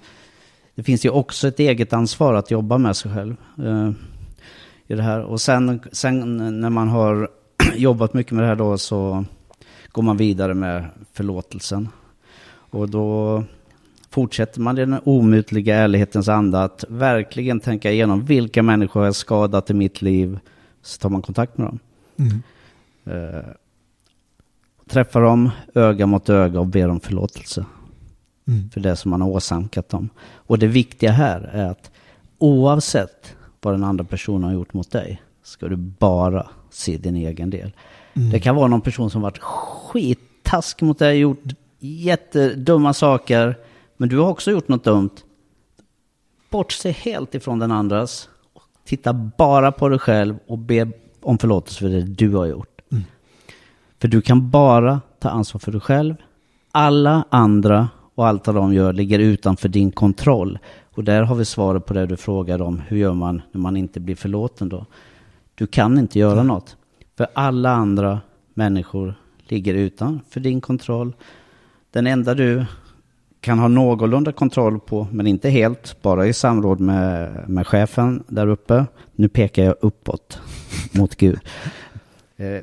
det finns ju också ett eget ansvar att jobba med sig själv. Eh, i det här. Och sen, sen när man har jobbat mycket med det här då så går man vidare med förlåtelsen. Och då fortsätter man i den omutliga ärlighetens anda att verkligen tänka igenom vilka människor har skadat i mitt liv. Så tar man kontakt med dem. Eh, träffar dem öga mot öga och ber om förlåtelse. För det som man har åsamkat dem. Och det viktiga här är att oavsett vad den andra personen har gjort mot dig ska du bara se din egen del. Det kan vara någon person som varit skittask mot dig, gjort jättedumma saker, men du har också gjort något dumt. Bortse helt ifrån den andras. Titta bara på dig själv och be om förlåtelse för det du har gjort. För du kan bara ta ansvar för dig själv. Alla andra och allt vad de gör ligger utanför din kontroll. Och där har vi svaret på det du frågar om. Hur gör man när man inte blir förlåten då? Du kan inte göra något. För alla andra människor ligger utanför din kontroll. Den enda du kan ha någorlunda kontroll på, men inte helt, bara i samråd med, med chefen där uppe. Nu pekar jag uppåt mot Gud. Eh,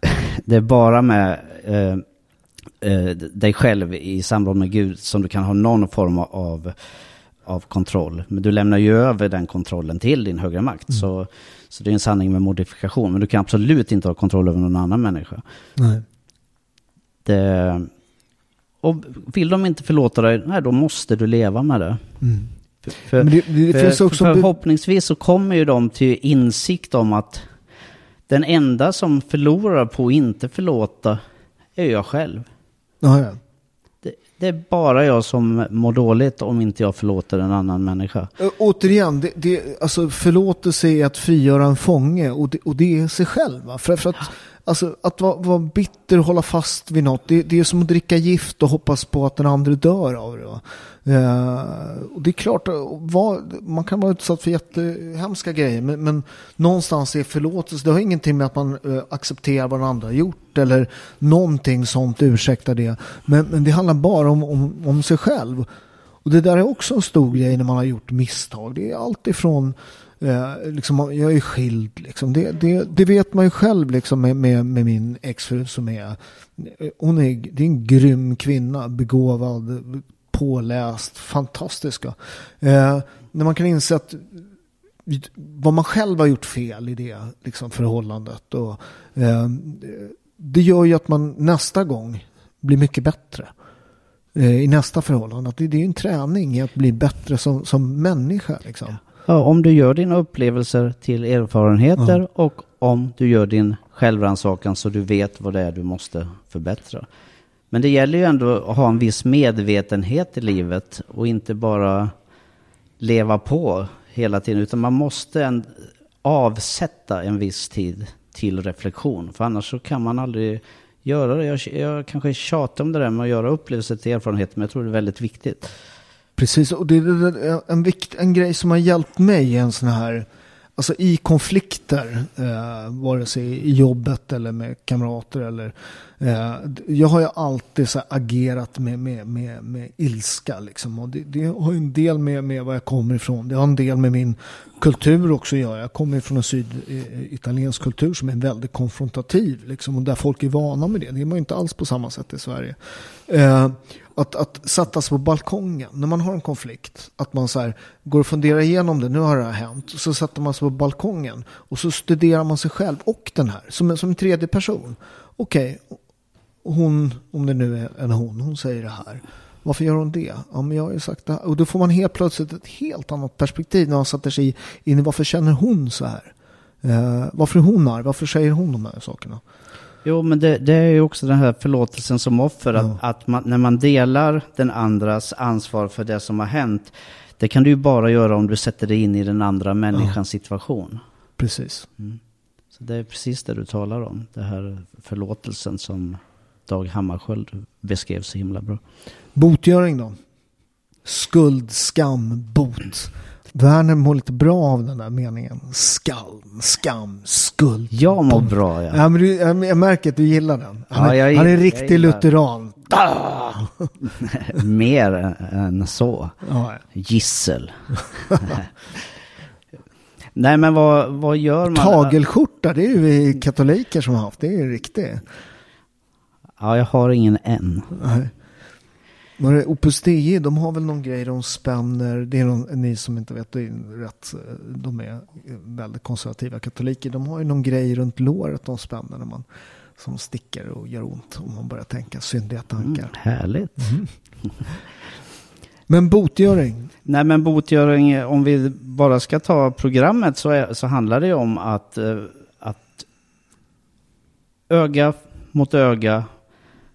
det är bara med eh, eh, dig själv i samråd med Gud som du kan ha någon form av, av kontroll. Men du lämnar ju över den kontrollen till din högre makt. Så, så det är en sanning med modifikation. Men du kan absolut inte ha kontroll över någon annan människa. Nej. Det, och vill de inte förlåta dig, nej då måste du leva med det. För, för, Men det- det för, för förhoppningsvis så kommer ju de till insikt om att den enda som förlorar på att inte förlåta är jag själv. Ja, ja. Det, det är bara jag som mår dåligt om inte jag förlåter en annan människa. Ö, Återigen, det, det, alltså förlåtelse är att frigöra en fånge och det, och det är sig själv. Va? För, för att Alltså att vara, vara bitter och hålla fast vid något. Det, det är som att dricka gift och hoppas på att den andra dör av det. Eh, och det är klart, eh, vad, man kan vara utsatt för jättehemska grejer. Men, men någonstans är förlåtelse, det har ingenting med att man eh, accepterar vad den andra har gjort. Eller någonting sånt ursäktar det. Men, men det handlar bara om, om, om sig själv. Och det där är också en stor grej när man har gjort misstag. Det är allt ifrån Eh, liksom, jag är skild, liksom. det, det, det vet man ju själv liksom, med, med, med min exfru som är, eh, hon är, det är en grym kvinna, begåvad, påläst, fantastiska. Eh, när man kan inse att vad man själv har gjort fel i det liksom, förhållandet. Och, eh, det gör ju att man nästa gång blir mycket bättre eh, i nästa förhållande. Att det, det är en träning i att bli bättre som, som människa. Liksom. Ja, om du gör dina upplevelser till erfarenheter Ja. och om du gör din självrannsakan så du vet vad det är du måste förbättra. Men det gäller ju ändå att ha en viss medvetenhet i livet och inte bara leva på hela tiden utan man måste en, avsätta en viss tid till reflektion för annars så kan man aldrig göra det. Jag, jag kanske tjatar om det där med att göra upplevelser till erfarenheter men jag tror det är väldigt viktigt. Precis, och det är en, vikt, en grej som har hjälpt mig i en sån här, alltså i konflikter, eh, vare sig i jobbet eller med kamrater eller, eh, jag har ju alltid så här agerat med, med, med, med ilska liksom. Och det, det har ju en del med, med var jag kommer ifrån, det har en del med min kultur också att göra. Jag kommer från en syditaliensk eh, kultur som är väldigt konfrontativ liksom, och där folk är vana med det. Det är man ju inte alls på samma sätt i Sverige. Eh, att, att sätta sig på balkongen när man har en konflikt. Att man så här, går och funderar igenom det. Nu har det här hänt. Så sätter man sig på balkongen. Och så studerar man sig själv och den här. Som, en- som en tredje person. Okej, hon, om det nu är en hon, hon säger det här. Varför gör hon det? Ja, men jag har ju sagt det här. Och då får man helt plötsligt ett helt annat perspektiv när man sätter sig in i varför känner hon så här? Eh, varför är hon arg? Varför säger hon de här sakerna? Jo, men det, det är ju också den här förlåtelsen som offer, Ja. att, att man, när man delar den andras ansvar för det som har hänt, det kan du ju bara göra om du sätter dig in i den andra människans situation. Precis. Så det är precis det du talar om, det här förlåtelsen som Dag Hammarskjöld beskrev så himla bra. Botgöring då? Skuld, skam, bot. Werner mår lite bra av den där meningen. Skam, skam, skuld. Jag mår bra, ja. Ja, men du, jag märker att du gillar den. Han, Ja, är, jag han är gillar- riktig lutheran. Mer än så. Ja, Gissel. Nej, men vad, vad gör man? Tagelskjorta, det är ju vi katoliker som har haft. Det är ju riktigt. Ja, jag har ingen än. Nej. Var det Opus Dei, de har väl någon grej de spänner, det är någon, ni som inte vet, det är rätt, de är väldigt konservativa katoliker, de har ju någon grej runt låret de spänner när man, som sticker och gör ont om man börjar tänka syndiga tankar. Mm, härligt. Men botgöring, Nej men botgöring, om vi bara ska ta programmet så, är, så handlar det ju om att, eh, att öga mot öga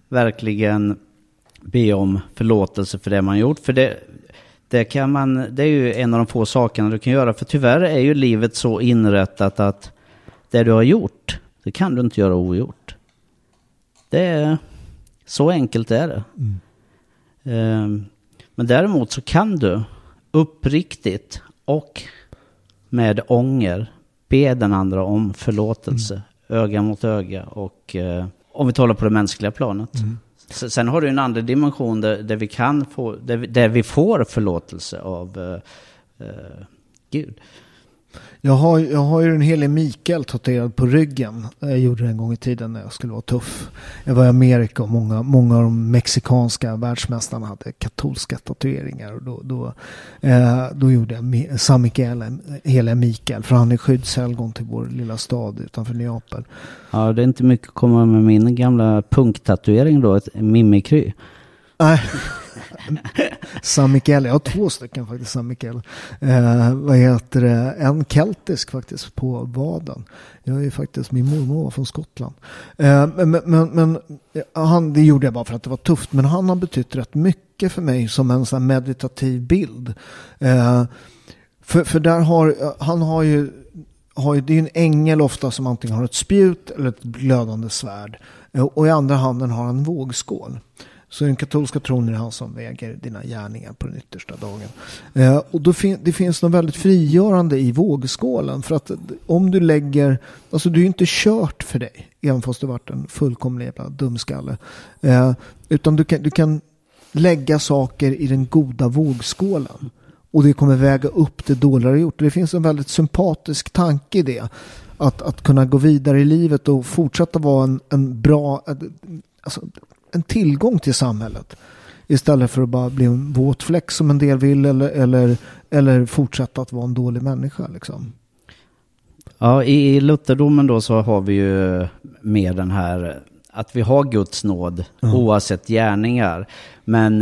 verkligen be om förlåtelse för det man gjort. För det, det, kan man, det är ju en av de få sakerna du kan göra. För tyvärr är ju livet så inrättat att det du har gjort, det kan du inte göra ogjort. Det är, så enkelt är det. Ehm, Men däremot så kan du uppriktigt och med ånger be den andra om förlåtelse, öga mot öga och eh, om vi talar på det mänskliga planet. Sen har du en andra dimension där, där vi kan få, där vi, där vi får förlåtelse av eh, eh Gud jag har, jag har ju den helige Mikael tatuerad på ryggen. Jag gjorde det en gång i tiden när jag skulle vara tuff. Jag var i Amerika och många, många av de mexikanska världsmästarna hade katolska tatueringar. Och då, då, eh, då gjorde jag San Mikael, heliga Mikael, för han är skyddshelgon till vår lilla stad utanför Neapel. Ja, det är inte mycket att komma med min gamla punktatuering då, ett mimikry. Nej. San Michele, jag har två stycken faktiskt San Michele. Eh, vad heter det? En keltisk faktiskt på vaden. Jag är faktiskt, min mormor var från Skottland. Eh, men men, men, eh, han, det gjorde jag bara för att det var tufft. Men han har betytt rätt mycket för mig som en sån här meditativ bild. Eh, för, för där har, eh, han har ju har ju, det är en ängel ofta som antingen har ett spjut eller ett glödande svärd. Eh, och i andra handen har han en vågskål. Så i den katolska tron är det han som väger dina gärningar på den yttersta dagen. Eh, och då fin det finns något väldigt frigörande i vågskålen. För att om du lägger, alltså du är ju inte kört för dig. Även fast du varit en fullkomlig jävla dumskalle. Eh, utan du kan, du kan lägga saker i den goda vågskålen. Och det kommer väga upp det dåliga du gjort. Det finns en väldigt sympatisk tanke i det. Att, att kunna gå vidare i livet och fortsätta vara en, en bra, alltså, en tillgång till samhället. Istället för att bara bli en våt fläck som en del vill eller, eller, eller fortsätta att vara en dålig människa. Liksom. Ja, i lutherdomen då så har vi ju med den här att vi har Guds nåd mm. oavsett gärningar. Men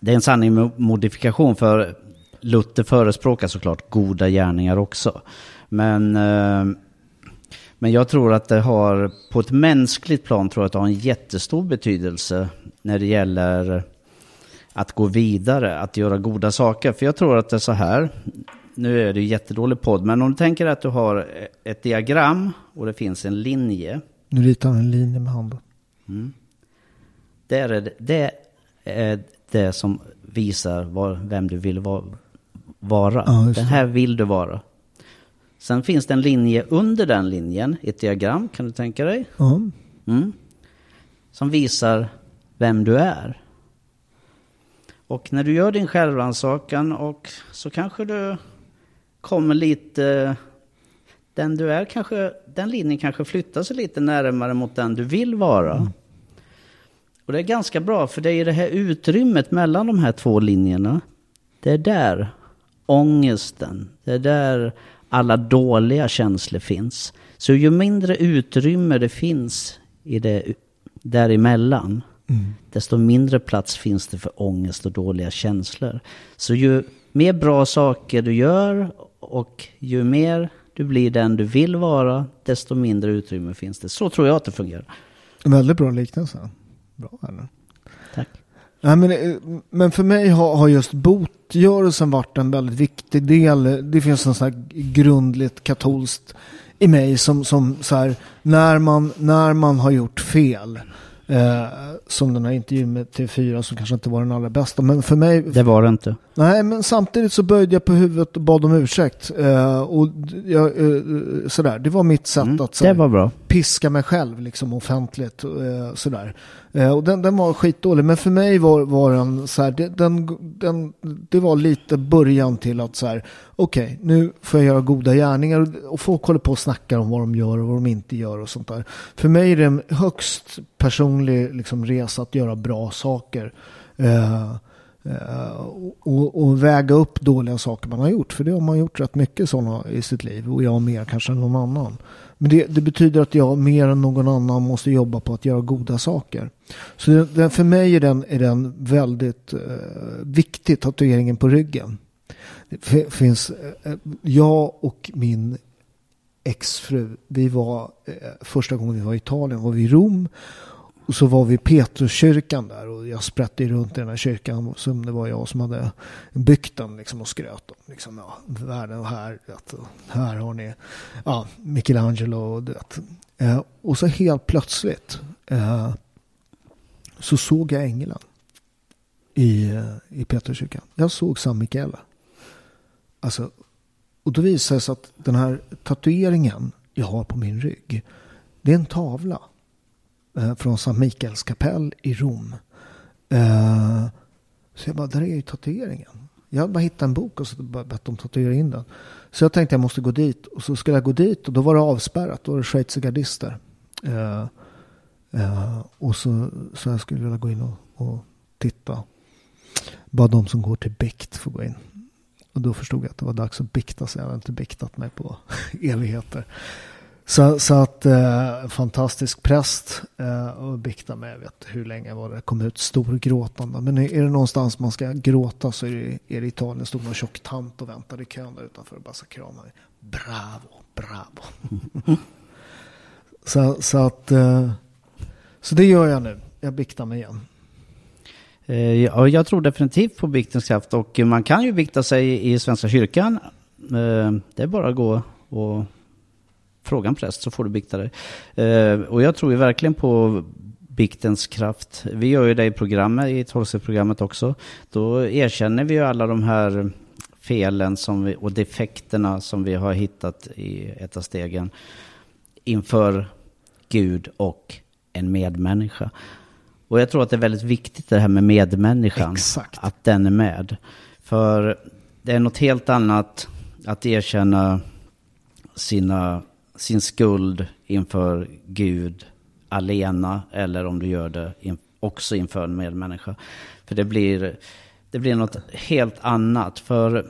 det är en sanning med modifikation för Luther förespråkar såklart goda gärningar också. Men, eh, men jag tror att det har, på ett mänskligt plan, tror jag att det har en jättestor betydelse när det gäller att gå vidare, att göra goda saker. För jag tror att det är så här, nu är det jättedålig podd, men om du tänker att du har ett diagram och det finns en linje. Nu ritar han en linje med handen. Mm. Det, är det, det är det som visar var, vem du vill vara. vara. Ja, den här vill du vara. Sen finns det en linje under den linjen, ett diagram, kan du tänka dig? Ja. Mm. Som visar vem du är. Och när du gör din självrannsakan och så kanske du kommer lite... Den du är kanske, den linjen kanske flyttar sig lite närmare mot den du vill vara. Mm. Och det är ganska bra för det är det här utrymmet mellan de här två linjerna. Det är där ångesten, det är där alla dåliga känslor finns. Så ju mindre utrymme det finns i det däremellan, mm. desto mindre plats finns det för ångest och dåliga känslor. Så ju mer bra saker du gör och ju mer du blir den du vill vara, desto mindre utrymme finns det. Så tror jag att det fungerar. Väldigt bra liknelse. Bra eller? Nej, men, eh, men för mig har, har just botgörelsen varit en väldigt viktig del. Det finns en sån här grundligt katolskt i mig som, som så här, när man, när man har gjort fel Eh, som den här intervjun med TV4 som kanske inte var den allra bästa. Men för mig... Det var det inte. Nej, men samtidigt så böjde jag på huvudet och bad om ursäkt. Eh, och jag, eh, sådär, det var mitt sätt mm, att sådär, piska mig själv liksom offentligt. Eh, sådär. Eh, och den, den var skitdålig. Men för mig var, var den så här, det, den, den, det var lite början till att så här, okej, okay, nu får jag göra goda gärningar. Och folk håller på och snackar om vad de gör och vad de inte gör och sånt där. För mig är det en högst personlig liksom, resa att göra bra saker. Eh, eh, och, och, väga upp dåliga saker man har gjort. För det har man gjort rätt mycket sådana i sitt liv. Och jag mer kanske än någon annan. Men det, det, betyder att jag mer än någon annan måste jobba på att göra goda saker. Så det, det, för mig är den, är den väldigt eh, viktig, tatueringen på ryggen. Det finns, eh, eh, jag och min exfru, vi var, eh, första gången vi var i Italien var vi i Rom. Och så var vi i Petruskyrkan där och jag sprätte runt i den här kyrkan som det var jag som hade byggt den liksom och skröt om liksom, ja, världen och här, vet, här har ni ja, Michelangelo och vet. Eh, och så helt plötsligt eh, så såg jag ängeln i, i Petruskyrkan. Jag såg San Michele. Alltså, och då visade det sig att den här tatueringen jag har på min rygg, det är en tavla eh, från Sankt Mikaels kapell i Rom. Eh, så jag bara, där är ju tatueringen. Jag hade bara hittat en bok och så bett dem tatuera in den. Så jag tänkte jag måste gå dit. Och så skulle jag gå dit och då var det avspärrat. Då var det schweizergardister. Eh, eh, och så, så jag skulle vilja gå in och, och titta. Bara de som går till bikt får gå in. Och då förstod jag att det var dags att bikta sig. Jag hade inte biktat mig på evigheter. Så, så att eh, fantastisk präst eh, och bikta mig. jag vet hur länge var det, kom ut storgråtande. Men är det någonstans man ska gråta så är det, är det Italien. Stod någon tjock tant och väntade i kön där utanför och bara kramade. Bravo, bravo. så, så att, eh, så det gör jag nu. Jag biktar mig igen. Eh, ja, jag tror definitivt på biktens kraft och man kan ju bikta sig i Svenska kyrkan. Eh, det är bara att gå och fråga en präst så får du bikta dig. Eh, och jag tror ju verkligen på biktens kraft. Vi gör ju det i programmet, i tolvstegsprogrammet också. Då erkänner vi ju alla de här felen som vi, och defekterna som vi har hittat i ett av stegen inför Gud och en medmänniska. Och jag tror att det är väldigt viktigt det här med medmänniskan. Exakt. Att den är med. För det är något helt annat att erkänna sina, sin skuld inför Gud alena eller om du gör det in, också inför en medmänniska. För det blir, det blir något helt annat. För,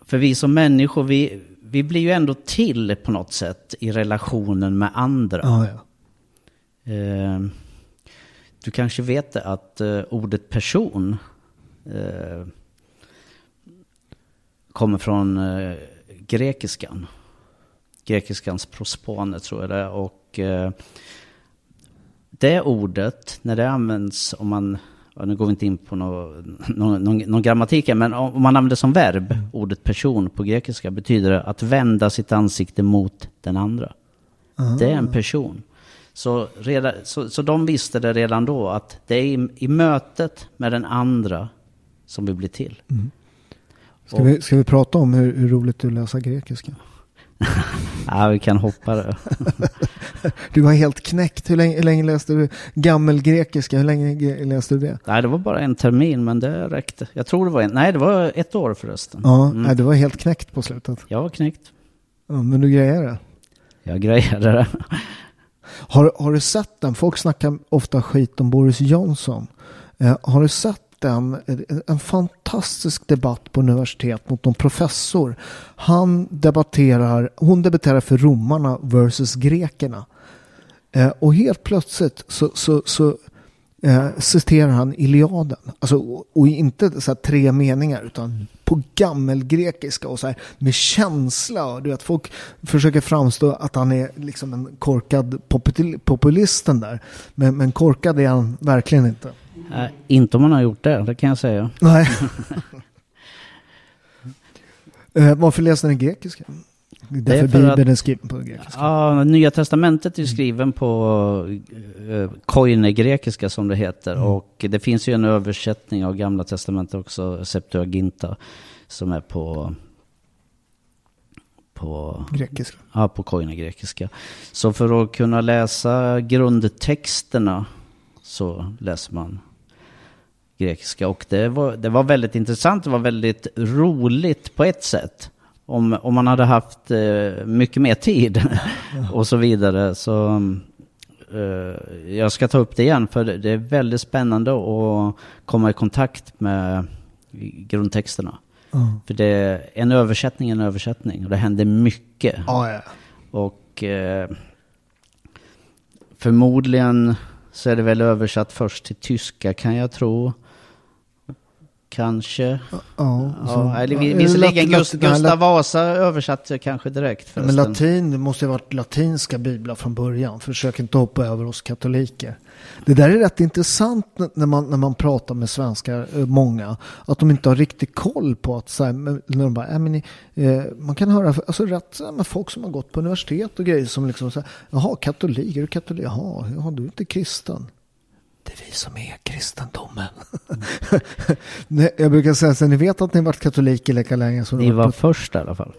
för vi som människor, vi, vi blir ju ändå till på något sätt i relationen med andra. Ja, ja. Eh, du kanske vet det att eh, ordet person eh, kommer från eh, grekiskan. Grekiskans prospone tror jag det är. Och eh, det ordet, när det används om man, nu går vi inte in på någon, någon, någon, någon grammatik här, men om man använder som verb, ordet person på grekiska, betyder det att vända sitt ansikte mot den andra. Det är en person. Så, redan, så, så de visste det redan då, att det är i, i mötet med den andra som vi blir till. Ska, vi, ska vi prata om hur, hur roligt du läser grekiska? Ja, vi kan hoppa det. Du var helt knäckt. Hur länge, hur länge läste du gammelgrekiska? Hur länge ge- läste du det? Nej, det var bara en termin, men det räckte. Jag tror det var en, nej det var ett år förresten. Ja, nej, du var helt knäckt på slutet. Jag var knäckt. Ja, men du grejer det. Jag grejade det. Har, har du sett den? Folk snackar ofta skit om Boris Johnson. Eh, har du sett den? En, fantastisk debatt på universitet mot någon professor. Han debatterar, hon debatterar för romarna versus grekerna. Eh, och helt plötsligt så, så, så eh, citerar han Iliaden. Alltså, och, och inte så tre meningar utan på gammelgrekiska och så här med känsla. Och, du vet, folk försöker framstå att han är liksom en korkad popul- populisten där. Men, men korkad är han verkligen inte. Nej, inte om man har gjort det, det kan jag säga. Nej. eh, varför läser ni grekiska? Det är Därför för att- Bibeln är skriven på grekiska. Ja, Nya Testamentet är skriven på eh, koine-grekiska som det heter. Och det finns ju en översättning av Gamla Testamentet också, Septuaginta, som är på, på, Grekiska. ja, på koine-grekiska. Så för att kunna läsa grundtexterna så läser man grekiska. Och det var, det var väldigt intressant, det var väldigt roligt på ett sätt. Om, om man hade haft eh, mycket mer tid och så vidare. Så eh, jag ska ta upp det igen för det, är väldigt spännande att komma i kontakt med grundtexterna. Ja. För det är en översättning en översättning och det händer mycket. Ja, ja. Och eh, förmodligen så är det väl översatt först till tyska kan jag tro. Kanske. Ja, Ja, eller visserligen Gust, Gustav Vasa översatte kanske direkt Men förresten. latin, det måste ju ha varit latinska biblar från början. Försök inte hoppa över oss katoliker. Det där är rätt intressant när man, när man pratar med svenskar, eh, många, att de inte har riktigt koll på att så här, men- när de bara, äh, men, eh, man kan höra alltså, rätt med folk som har gått på universitet och grejer som liksom så här, jaha, katolik, är du katolik? Jaha, jaha, du är inte kristen. Det är vi som är kristendomen. Jag brukar säga så ni vet att ni har varit katoliker lika länge som Ni var varit först i alla fall.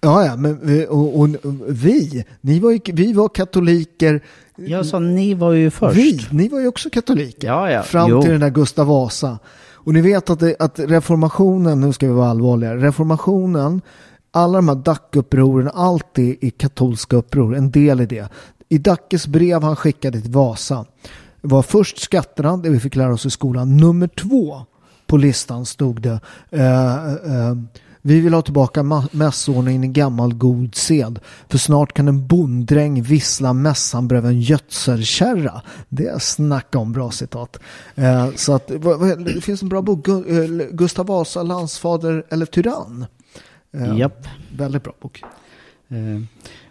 Ja, ja, men vi- och, och, vi, ni var ju, vi var katoliker. Jag sa ni var ju först. Vi, ni var ju också katoliker. Ja, ja. Fram Jo. till den där Gustav Vasa. Och ni vet att, det, att reformationen, nu ska vi vara allvarliga, reformationen, alla de här Dackupproren, allt det är katolska uppror, en del i det. I Dackes brev han skickade till Vasa var först skatterna, det vi fick lära oss i skolan. Nummer två på listan stod det eh, eh, vi vill ha tillbaka mässordningen i gammal god sed. För snart kan en bonddräng vissla mässan bredvid en gödselkärra. Det är snacka om bra citat. Eh, så att, det finns en bra bok, eh, Gustav Vasa, landsfader eller tyrann. Eh, Japp. Väldigt bra bok. Eh,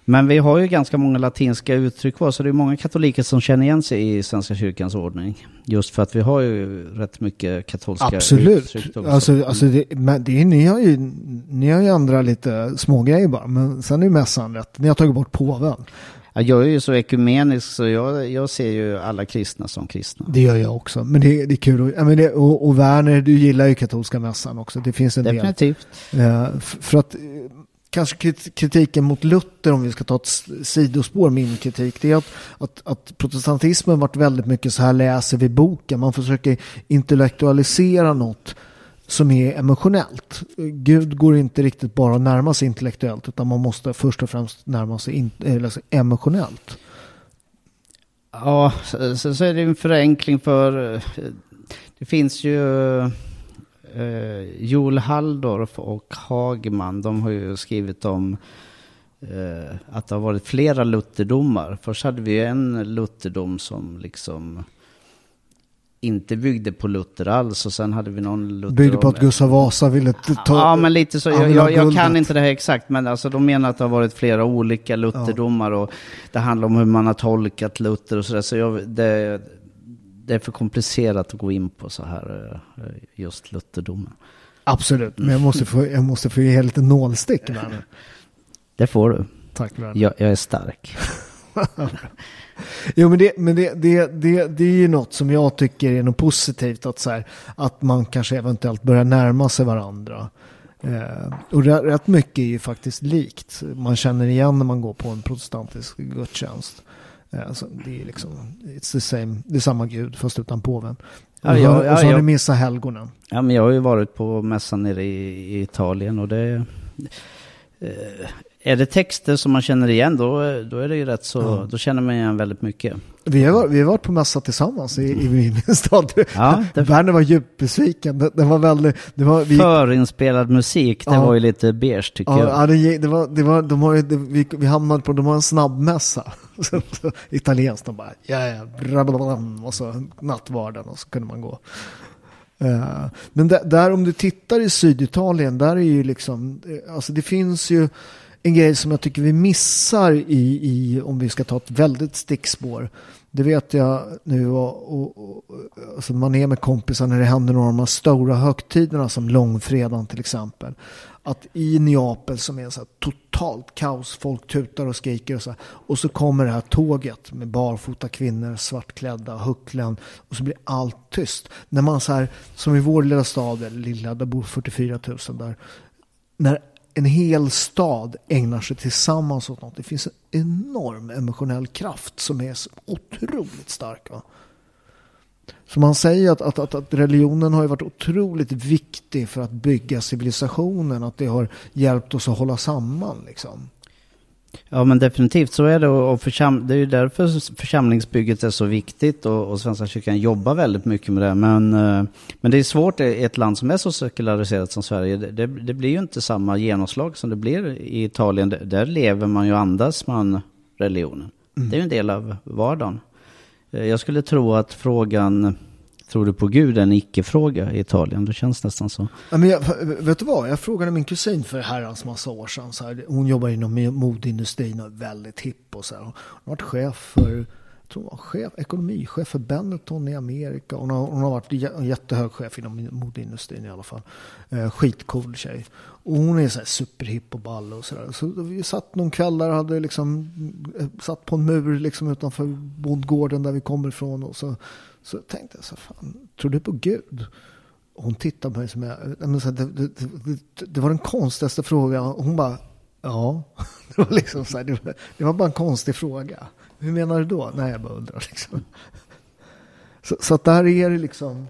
Men vi har ju ganska många latinska uttryck kvar, så det är många katoliker som känner igen sig i Svenska kyrkans ordning. Just för att vi har ju rätt mycket katolska Absolut. uttryck också. Alltså, alltså det, men det är, ni, har ju, ni har ju ändrat lite smågrejer bara, men sen är ju mässan rätt. Ni har tagit bort påven. Ja, jag är ju så ekumenisk så jag, jag ser ju alla kristna som kristna. Det gör jag också. Men det, det är kul. Och, det, och, och Werner, du gillar ju katolska mässan också. Det finns en Definitivt. del. Eh, f- för att eh, kanske kritiken mot Luther, om vi ska ta ett sidospår, min kritik, det är att, att, att protestantismen varit väldigt mycket så här läser vi boken. Man försöker intellektualisera något som är emotionellt. Gud går inte riktigt bara att närma sig intellektuellt utan man måste först och främst närma sig in, emotionellt. Ja, så, så så är det en förenkling för... Eh, det finns ju... Eh, Joel Halldorf och Hagman, de har ju skrivit om eh, att det har varit flera lutherdomar. Först hade vi en lutherdom som liksom inte byggde på Luther alls och sen hade vi någon Luther... Byggde på att Gustav Vasa ville ta... Ja, men lite så. Jag, jag, jag kan inte det här exakt, men alltså, de menar att det har varit flera olika Lutherdomar och det handlar om hur man har tolkat Luther och sådär. Så jag, det, det är för komplicerat att gå in på så här, eh, just Lutherdomen. Absolut, men jag måste få, jag måste få ge lite nålstick. Werner. Det får du. Tack Werner. Jag, jag är stark. Jo men, det, men det, det, det, det är ju något som jag tycker är något positivt. Att, så här, att man kanske eventuellt börjar närma sig varandra. Eh, och rätt, rätt mycket är ju faktiskt likt. Man känner igen när man går på en protestantisk gudstjänst. Eh, alltså, det är liksom, it's the same, det är samma gud fast utan påven. Ja, och, ja, och så har ni missat helgonen. Ja, men jag har ju varit på mässan nere i, i Italien och det... Eh, är det texter som man känner igen då, då är det ju rätt så... Ja. Då känner man igen väldigt mycket. Vi har, vi har varit på mässa tillsammans i, i min stad. Ja, det- Werner var djupt besviken. Det, det var väldigt... Det var, vi, Förinspelad musik, det Ja. var ju lite beige tycker Ja, jag. ja, det, det var, det var, de har ju, vi, vi hamnade på, de har en snabbmässa. Italienskt, de bara, ja, ja, brabblam, och så nattvarden och så kunde man gå. Eh, men där, där om du tittar i Syditalien, där är ju liksom, eh, alltså det finns ju en grej som jag tycker vi missar i, i om vi ska ta ett väldigt stickspår. Det vet jag nu och, och, och alltså man är med kompisar när det händer några av de stora högtiderna som långfredagen till exempel. Att i Neapel som är så här totalt kaos, folk tutar och skriker och så här. Och så kommer det här tåget med barfota kvinnor, svartklädda, hucklen och så blir allt tyst. När man så här, som i vår lilla stad, eller lilla, där bor 44 000 där. När en hel stad ägnar sig tillsammans åt något. Det finns en enorm emotionell kraft som är så otroligt stark. Va? Så man säger att, att, att, att religionen har ju varit otroligt viktig för att bygga civilisationen. Att det har hjälpt oss att hålla samman. Liksom. Ja men definitivt så är det och försam- det är ju därför församlingsbygget är så viktigt och, och Svenska kyrkan jobbar väldigt mycket med det. Men, eh, men det är svårt i ett land som är så sekulariserat som Sverige. Det, det, blir ju inte samma genomslag som det blir i Italien. Där- lever man ju och andas man religionen. Det är ju en del av vardagen. Eh, Jag skulle tro att frågan Tror du på Gud är en icke-fråga i Italien. Det känns nästan så. Ja, men jag, vet du vad? Jag frågade min kusin för herrans massa år sedan. Så här, hon jobbar inom modeindustrin och är väldigt hipp och så här. Hon har varit chef för, jag tror hon var chef, ekonomichef för Benetton i Amerika. Hon har, hon har varit en jättehög chef inom modeindustrin i alla fall. Eh, skitcool tjej. Och hon är så här superhipp och ball och sådär. Så vi satt någon kväll där och hade liksom, eh, satt på en mur liksom utanför bondgården där vi kommer ifrån. Och så, så tänkte jag så här, fan, tror du på Gud? Och hon tittade på mig som jag, eh, så det, det, det, det var den konstigaste frågan. Och hon bara, ja. Det var liksom så här, det var, det var bara en konstig fråga. Hur menar du då? Nej, jag bara undrar liksom. Så, så att där är det liksom.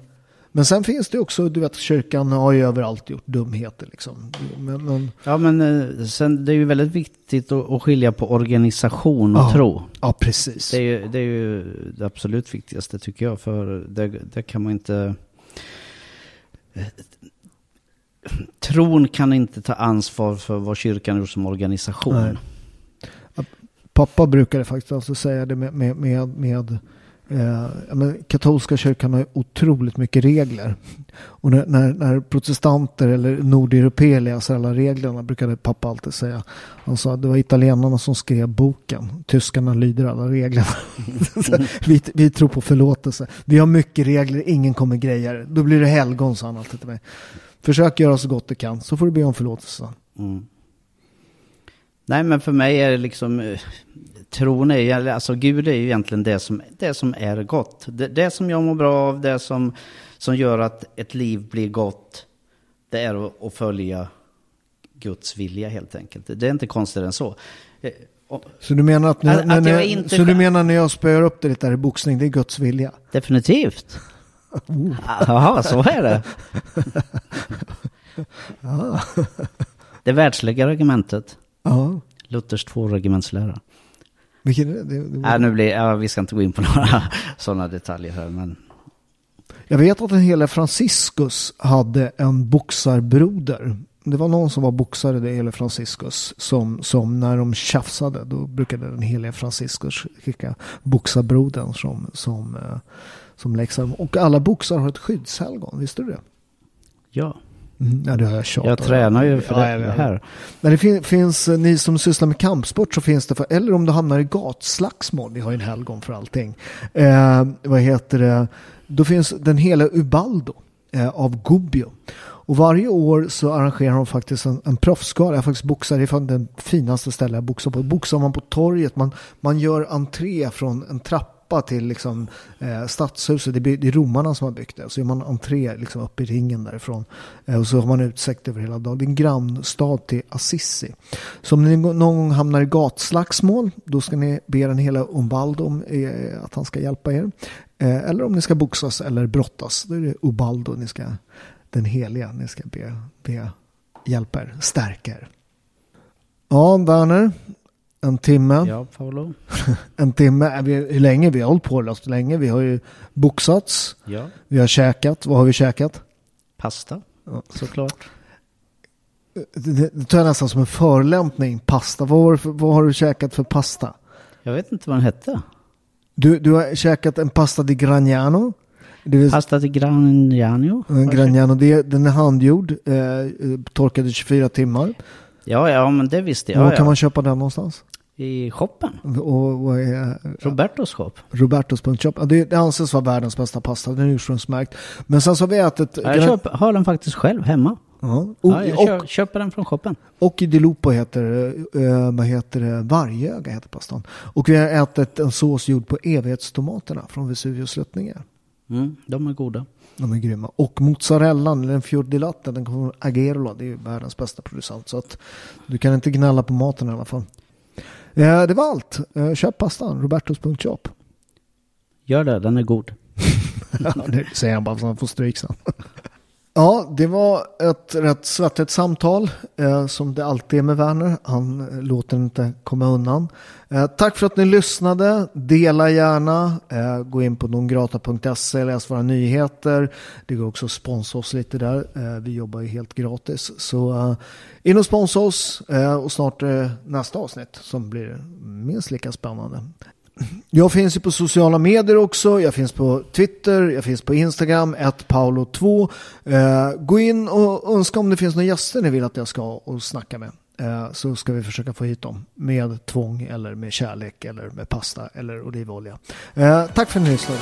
Men sen finns det också, du vet, kyrkan har ju överallt gjort dumheter liksom. Men, men Ja men eh, sen, det är ju väldigt viktigt att, att skilja på organisation och Ja. tro. ja, precis. Det är, ju, det är ju det absolut viktigaste tycker jag. För det, det kan man inte... Tron kan inte ta ansvar för vad kyrkan gjort som organisation. Nej. Pappa brukade faktiskt alltså säga det med, med, med, med Eh, men, katolska kyrkan har otroligt mycket regler. Och när, när, när protestanter eller nordeuropeer läser alltså alla reglerna brukade pappa alltid säga. Han sa att det var italienarna som skrev boken. Tyskarna lyder alla reglerna. vi, vi tror på förlåtelse. Vi har mycket regler, ingen kommer greja det. Då blir det helgon, sa han alltid till mig. Försök göra så gott du kan, så får du be om förlåtelse. Mm. Nej, men för mig är det liksom, eh, tron är alltså Gud är ju egentligen det som, det som är gott. Det, det som jag mår bra av, det som, som gör att ett liv blir gott, det är att, att följa Guds vilja helt enkelt. Det är inte konstigare än så. Eh, så du menar att, när, att, när, att inte... så du menar när jag spöar upp det lite där i boxning, det är Guds vilja? Definitivt. Oh. Jaha, så är det. det världsliga argumentet. Ja. Luthers tvåregementslära. Vilken är det? det, det äh, nu blir, ja, vi ska inte gå in på några sådana detaljer här. Men... Jag vet att den hela Franciscus hade en boxarbroder. Det var någon som var boxare, det hela Franciscus, som, som när de tjafsade, då brukade den heliga Franciscus skicka boxarbrodern som, som, eh, som läxa. Och alla boxar har ett skyddshelgon, visste du det? Ja. Mm, ja, det har jag tjatat Jag tränar ju för ja, det här. Men det fin finns, eh, ni som sysslar med kampsport så finns det, för, eller om du hamnar i gatslagsmål, vi har ju en helgon för allting. Eh, vad heter det? Då finns den hela Ubaldo eh, av Gubbio. Och varje år så arrangerar de faktiskt en, en proffsskara. Jag faktiskt boxar, det är fan den finaste stället jag boxar på. Boxar man på torget, man, man gör entré från en trappa trappa till liksom, eh, stadshuset. Det, det är romarna som har byggt det. Så gör man entré liksom, upp i ringen därifrån. Eh, och så har man utsikt över hela dagen. Det är en grannstad till Assisi. Så om ni någon gång hamnar i gatslagsmål, då ska ni be den hela Umbaldo om eh, att han ska hjälpa er. Eh, eller om ni ska boxas eller brottas, då är det Ubaldo ni ska, den heliga, ni ska be, be hjälpa er, stärka er. Ja, Werner, en timme. Ja, Paolo. en timme. Hur länge? Vi har hållit på det länge. Vi har ju boxats. Ja. Vi har käkat. Vad har vi käkat? Pasta, ja. såklart. Det, det tar jag nästan som en förolämpning. Pasta. Vad har, för, vad har du käkat för pasta? Jag vet inte vad den hette. Du, du har käkat en pasta di Gragnano. Vill... Pasta di Gragnano. Gragnano, det, den är handgjord, eh, torkade 24 timmar. Ja, ja, men det visste jag. Var ja, kan man köpa den någonstans? I shoppen. Och, och, är, Robertos shop. Robertos.shop. Ja, det, det anses vara världens bästa pasta. Den är ursprungsmärkt. Men sen så har vi ätit... Jag köp, har den faktiskt själv hemma. Ja, och, ja, jag och, köper den från shoppen. Och i Dilupo heter, äh, vad heter det, Vargöga heter pastan. Och vi har ätit en sås gjord på evighetstomaterna från Vesuvius sluttningar. Mm, de är goda. De är grymma. Och mozzarellan, eller en fiordilatte, den kommer från Agerola. Det är världens bästa producent. Så att du kan inte gnälla på maten i alla fall. Eh, det var allt. Eh, köp pastan, robertos.shop. Gör det, den är god. det säger han bara så han får stryk sen. Ja, det var ett rätt svettigt samtal eh, som det alltid är med Werner. Han låter inte komma undan. Eh, tack för att ni lyssnade. Dela gärna. Eh, gå in på nongrata.se, läs våra nyheter. Det går också att sponsra oss lite där. Eh, vi jobbar ju helt gratis. Så eh, in och sponsra oss eh, och snart eh, nästa avsnitt som blir minst lika spännande. Jag finns ju på sociala medier också. Jag finns på Twitter, jag finns på Instagram, paolo2. Eh, gå in och önska om det finns några gäster ni vill att jag ska och snacka med. Eh, så ska vi försöka få hit dem med tvång eller med kärlek eller med pasta eller olivolja. Eh, tack för att ni lyssnade.